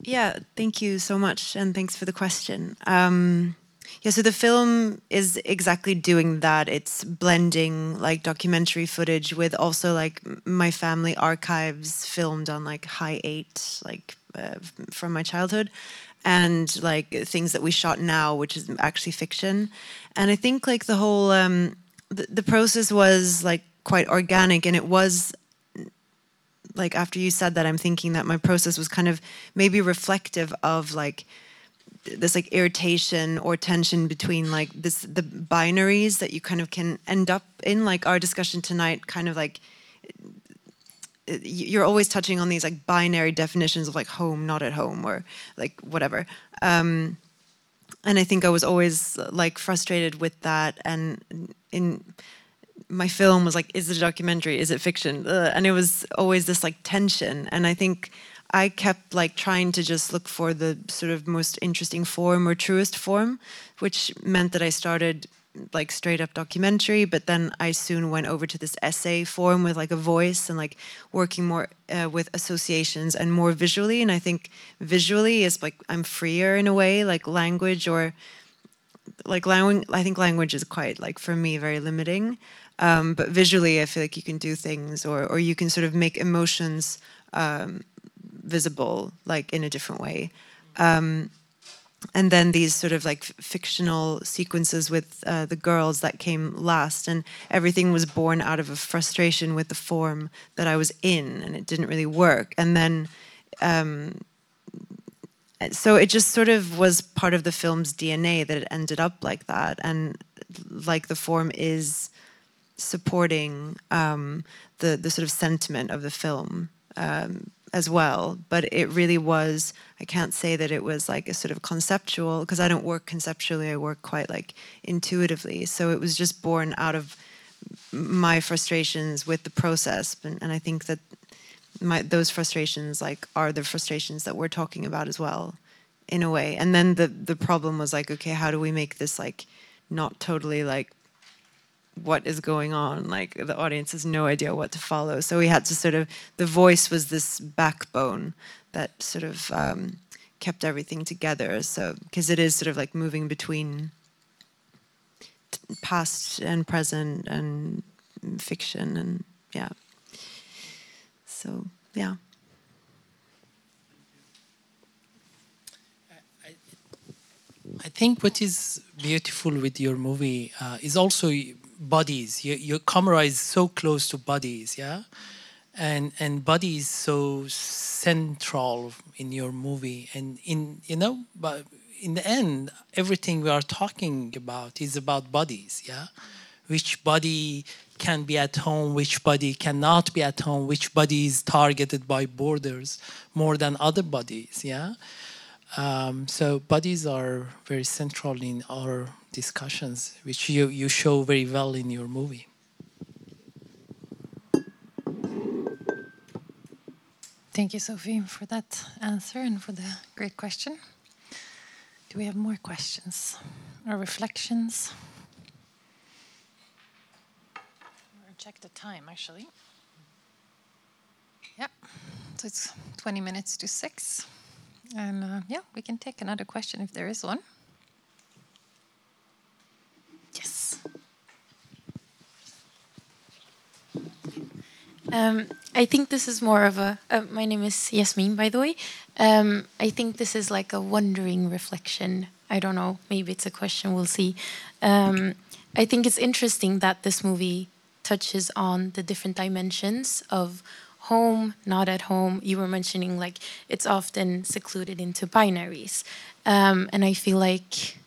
Yeah, thank you so much, and thanks for the question. Um, yeah, so the film is exactly doing that. It's blending like documentary footage with also like my family archives filmed on like Hi8, like uh, from my childhood, and like things that we shot now, which is actually fiction. And I think like the whole um, the, the process was like quite organic, and it was like after you said that i'm thinking that my process was kind of maybe reflective of like this like irritation or tension between like this the binaries that you kind of can end up in. Like our discussion tonight kind of like you're always touching on these like binary definitions of like home not at home or like whatever. Um and i think i was always like frustrated with that. And in my film was like, is it a documentary? Is it fiction? Ugh. And it was always this like tension. And I think I kept like trying to just look for the sort of most interesting form or truest form, which meant that I started like straight up documentary, but then I soon went over to this essay form with like a voice and like working more uh, with associations and more visually. And I think visually is like I'm freer in a way, like language or like language. I think language is quite like for me very limiting. Um, but visually, I feel like you can do things, or or you can sort of make emotions um, visible, like in a different way. Um, and then these sort of like fictional sequences with uh, the girls that came last, and everything was born out of a frustration with the form that I was in, and it didn't really work. And then um, so it just sort of was part of the film's DNA that it ended up like that, and like the form is supporting um, the the sort of sentiment of the film um, as well. But it really was. I can't say that it was like a sort of conceptual because I don't work conceptually. I work quite like intuitively. So it was just born out of my frustrations with the process, and, and I think that my those frustrations like are the frustrations that we're talking about as well, in a way. And then the the problem was like, okay, how do we make this like not totally like what is going on like the audience has no idea what to follow so we had to sort of the voice was this backbone that sort of um, kept everything together so because it is sort of like moving between past and present and fiction and yeah. So yeah. I think what is beautiful with your movie uh, is also bodies. Your, your camera is so close to bodies, yeah, and and body is so central in your movie. And in you know, but in the end, everything we are talking about is about bodies, yeah. Which body can be at home, which body cannot be at home, which body is targeted by borders more than other bodies, yeah. Um, so bodies are very central in our discussions, which you, you show very well in your movie. Thank you, Sophie, for that answer and for the great question. Do we have more questions or reflections? I'll check the time, actually. Yeah, so it's 20 minutes to 6. And uh, yeah, we can take another question if there is one. Yes. Um, I think this is more of a. Uh, my name is Yasmin, by the way. Um, I think this is like a wondering reflection. I don't know. Maybe it's a question. We'll see. Um, I think it's interesting that this movie touches on the different dimensions of home, not at home. You were mentioning like it's often secluded into binaries. Um, and I feel like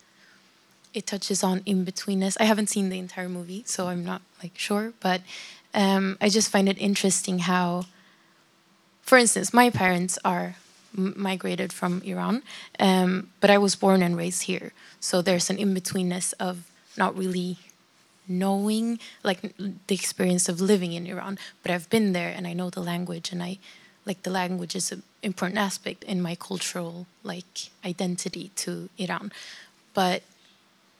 it touches on in betweenness. I haven't seen the entire movie, so I'm not like sure, but um, I just find it interesting how, for instance, my parents are migrated from Iran, um, but I was born and raised here. So there's an in betweenness of not really knowing like the experience of living in Iran, but I've been there and I know the language and I like the language is an important aspect in my cultural like identity to Iran. But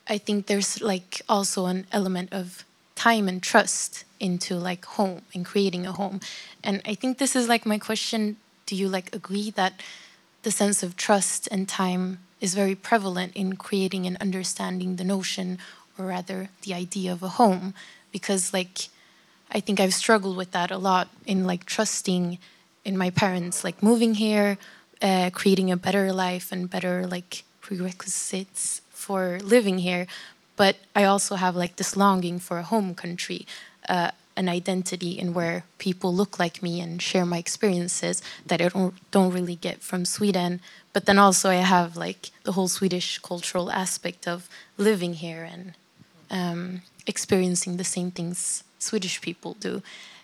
I think there's like also an element of time and trust into like home and creating a home. And I think this is like my question, do you like agree that the sense of trust and time is very prevalent in creating and understanding the notion or rather the idea of a home because like i think i've struggled with that a lot in like trusting in my parents like moving here uh, creating a better life and better like prerequisites for living here but i also have like this longing for a home country uh, an identity in where people look like me and share my experiences that I don't, don't really get from Sweden. But then also I have like the whole Swedish cultural aspect of living here and um, experiencing the same things Swedish people do.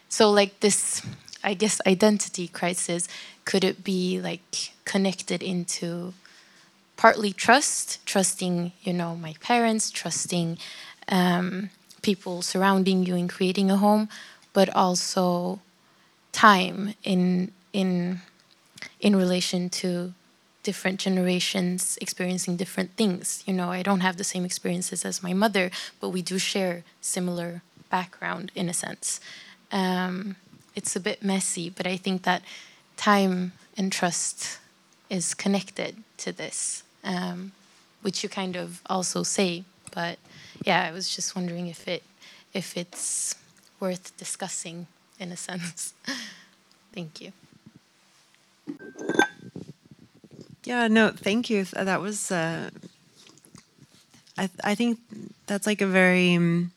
So, like this, I guess, identity crisis, could it be like connected into partly trust, trusting, you know, my parents, trusting um, people surrounding you in creating a home, but also time in in in relation to different generations experiencing different things. You know, I don't have the same experiences as my mother, but we do share similar background in a sense. Um, it's a bit messy, but I think that time and trust is connected to this, um, which you kind of also say. But yeah, I was just wondering if it if it's worth discussing in a sense. Thank you. Yeah, no, thank you. That was, uh, I, I think that's like a very, um,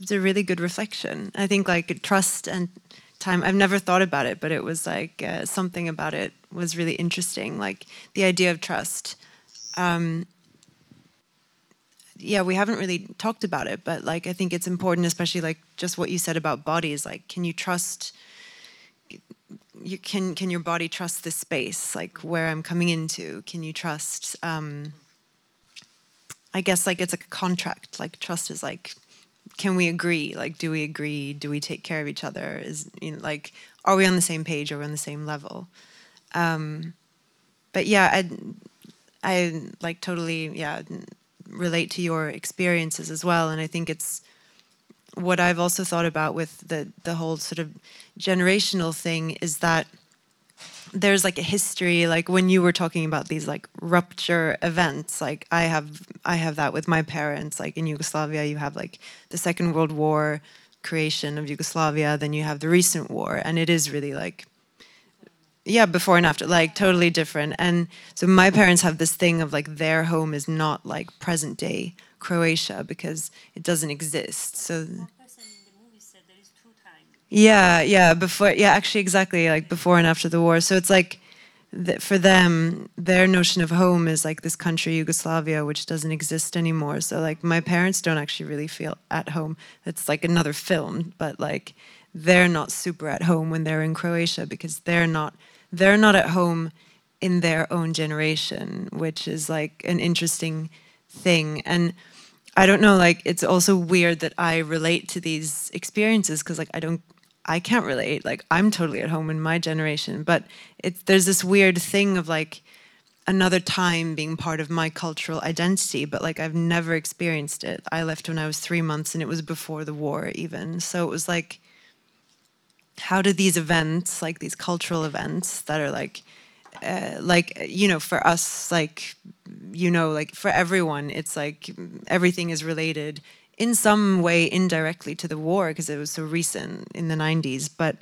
it's a really good reflection. I think like trust and time, I've never thought about it, but it was like uh, something about it was really interesting. Like the idea of trust. Um, yeah, we haven't really talked about it, but like I think it's important, especially like just what you said about bodies. Like, can you trust? you can can your body trust this space like where i'm coming into can you trust um i guess like it's a contract like trust is like can we agree? Like do we agree? Do we take care of each other? Is you know like are we on the same page are we on the same level? Um but yeah i i like totally yeah relate to your experiences as well. And i think it's what I've also thought about with the the whole sort of generational thing is that there's like a history like when you were talking about these like rupture events like i have i have that with my parents like in yugoslavia you have like the second world war creation of yugoslavia then you have the recent war and it is really like yeah before and after like totally different. And so my parents have this thing of like their home is not like present day croatia because it doesn't exist. So yeah yeah before yeah actually exactly like before and after the war. So it's like th- for them their notion of home is like this country yugoslavia which doesn't exist anymore. So like my parents don't actually really feel at home. It's like another film but like they're not super at home when they're in croatia because they're not they're not at home in their own generation which is like an interesting thing. And i don't know like it's also weird that i relate to these experiences because like i don't I can't relate. Like I'm totally at home in my generation, but it's there's this weird thing of like another time being part of my cultural identity, but like I've never experienced it. I left when I was three months, and it was before the war even. So it was like, how do these events, like these cultural events that are like, uh, like you know, for us, like you know, like for everyone, it's like everything is related in some way indirectly to the war because it was so recent in the 90s but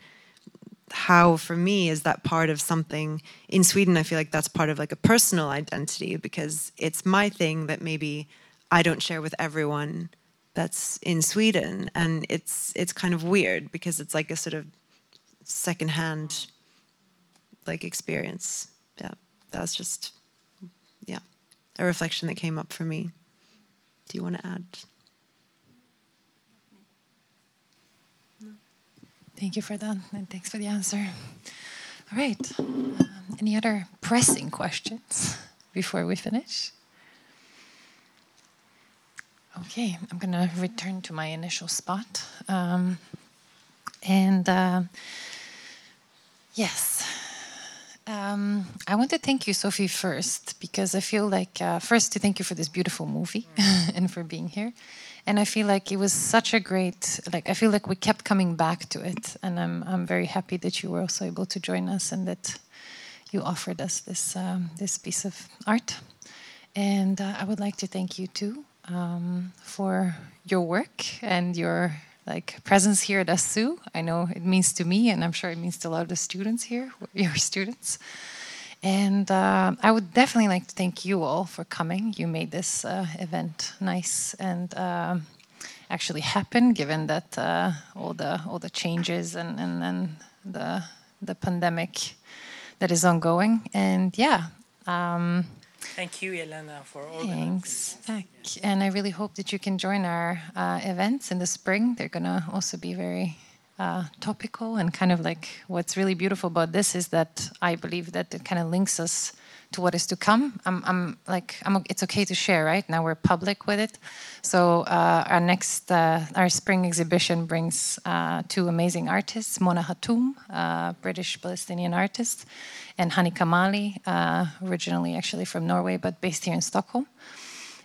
how for me is that part of something in sweden i feel like that's part of like a personal identity because it's my thing that maybe i don't share with everyone that's in sweden and it's it's kind of weird because it's like a sort of secondhand like experience. Yeah that's just yeah a reflection that came up for me. Do you want to add Thank you for that, and thanks for the answer. All right. Um, any other pressing questions before we finish? Okay, I'm going to return to my initial spot. Um, and uh, yes, um, I want to thank you, Sophie, first, because I feel like, uh, first, to thank you for this beautiful movie and for being here and I feel like it was such a great like I feel like we kept coming back to it, and I'm I'm very happy that you were also able to join us and that you offered us this um, this piece of art, and uh, I would like to thank you too um, for your work and your like presence here at ASU. I know it means to me, and I'm sure it means to a lot of the students here, your students. And uh, I would definitely like to thank you all for coming. You made this uh, event nice and uh, actually happen, given that uh, all the all the changes and, and, and the the pandemic that is ongoing. And yeah. Um, Thank you, Elena, for all Thanks. And I really hope that you can join our uh, events in the spring. They're going to also be very uh, topical and kind of like what's really beautiful about this is that I believe that it kind of links us to what is to come. I'm, I'm like, I'm, it's okay to share, right? Now we're public with it. So uh, our next, uh, our spring exhibition brings uh, two amazing artists, Mona Hatoum, uh, British Palestinian artist, and Hanni Kamaly, uh, originally actually from Norway, but based here in Stockholm.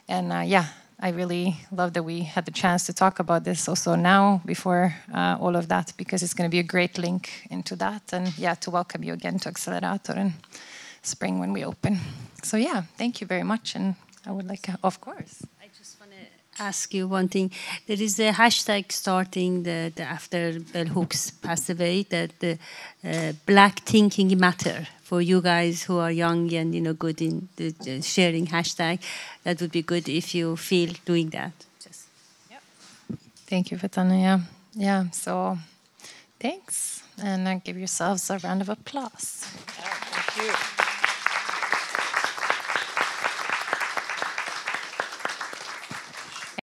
And yeah, I really love that we had the chance to talk about this also now before uh, all of that because it's going to be a great link into that and yeah to welcome you again to Accelerator in spring when we open. So yeah, thank you very much and I would like, of course. I just want to ask you one thing. There is a hashtag starting the, the after Bell Hooks passed away that the uh, Black Thinking Matter for you guys who are young and you know good in the, the sharing hashtag. That would be good if you feel doing that. Just. Yep. Thank you, Fataneh. Yeah, yeah. So, thanks, and uh, give yourselves a round of applause. Yeah, thank you.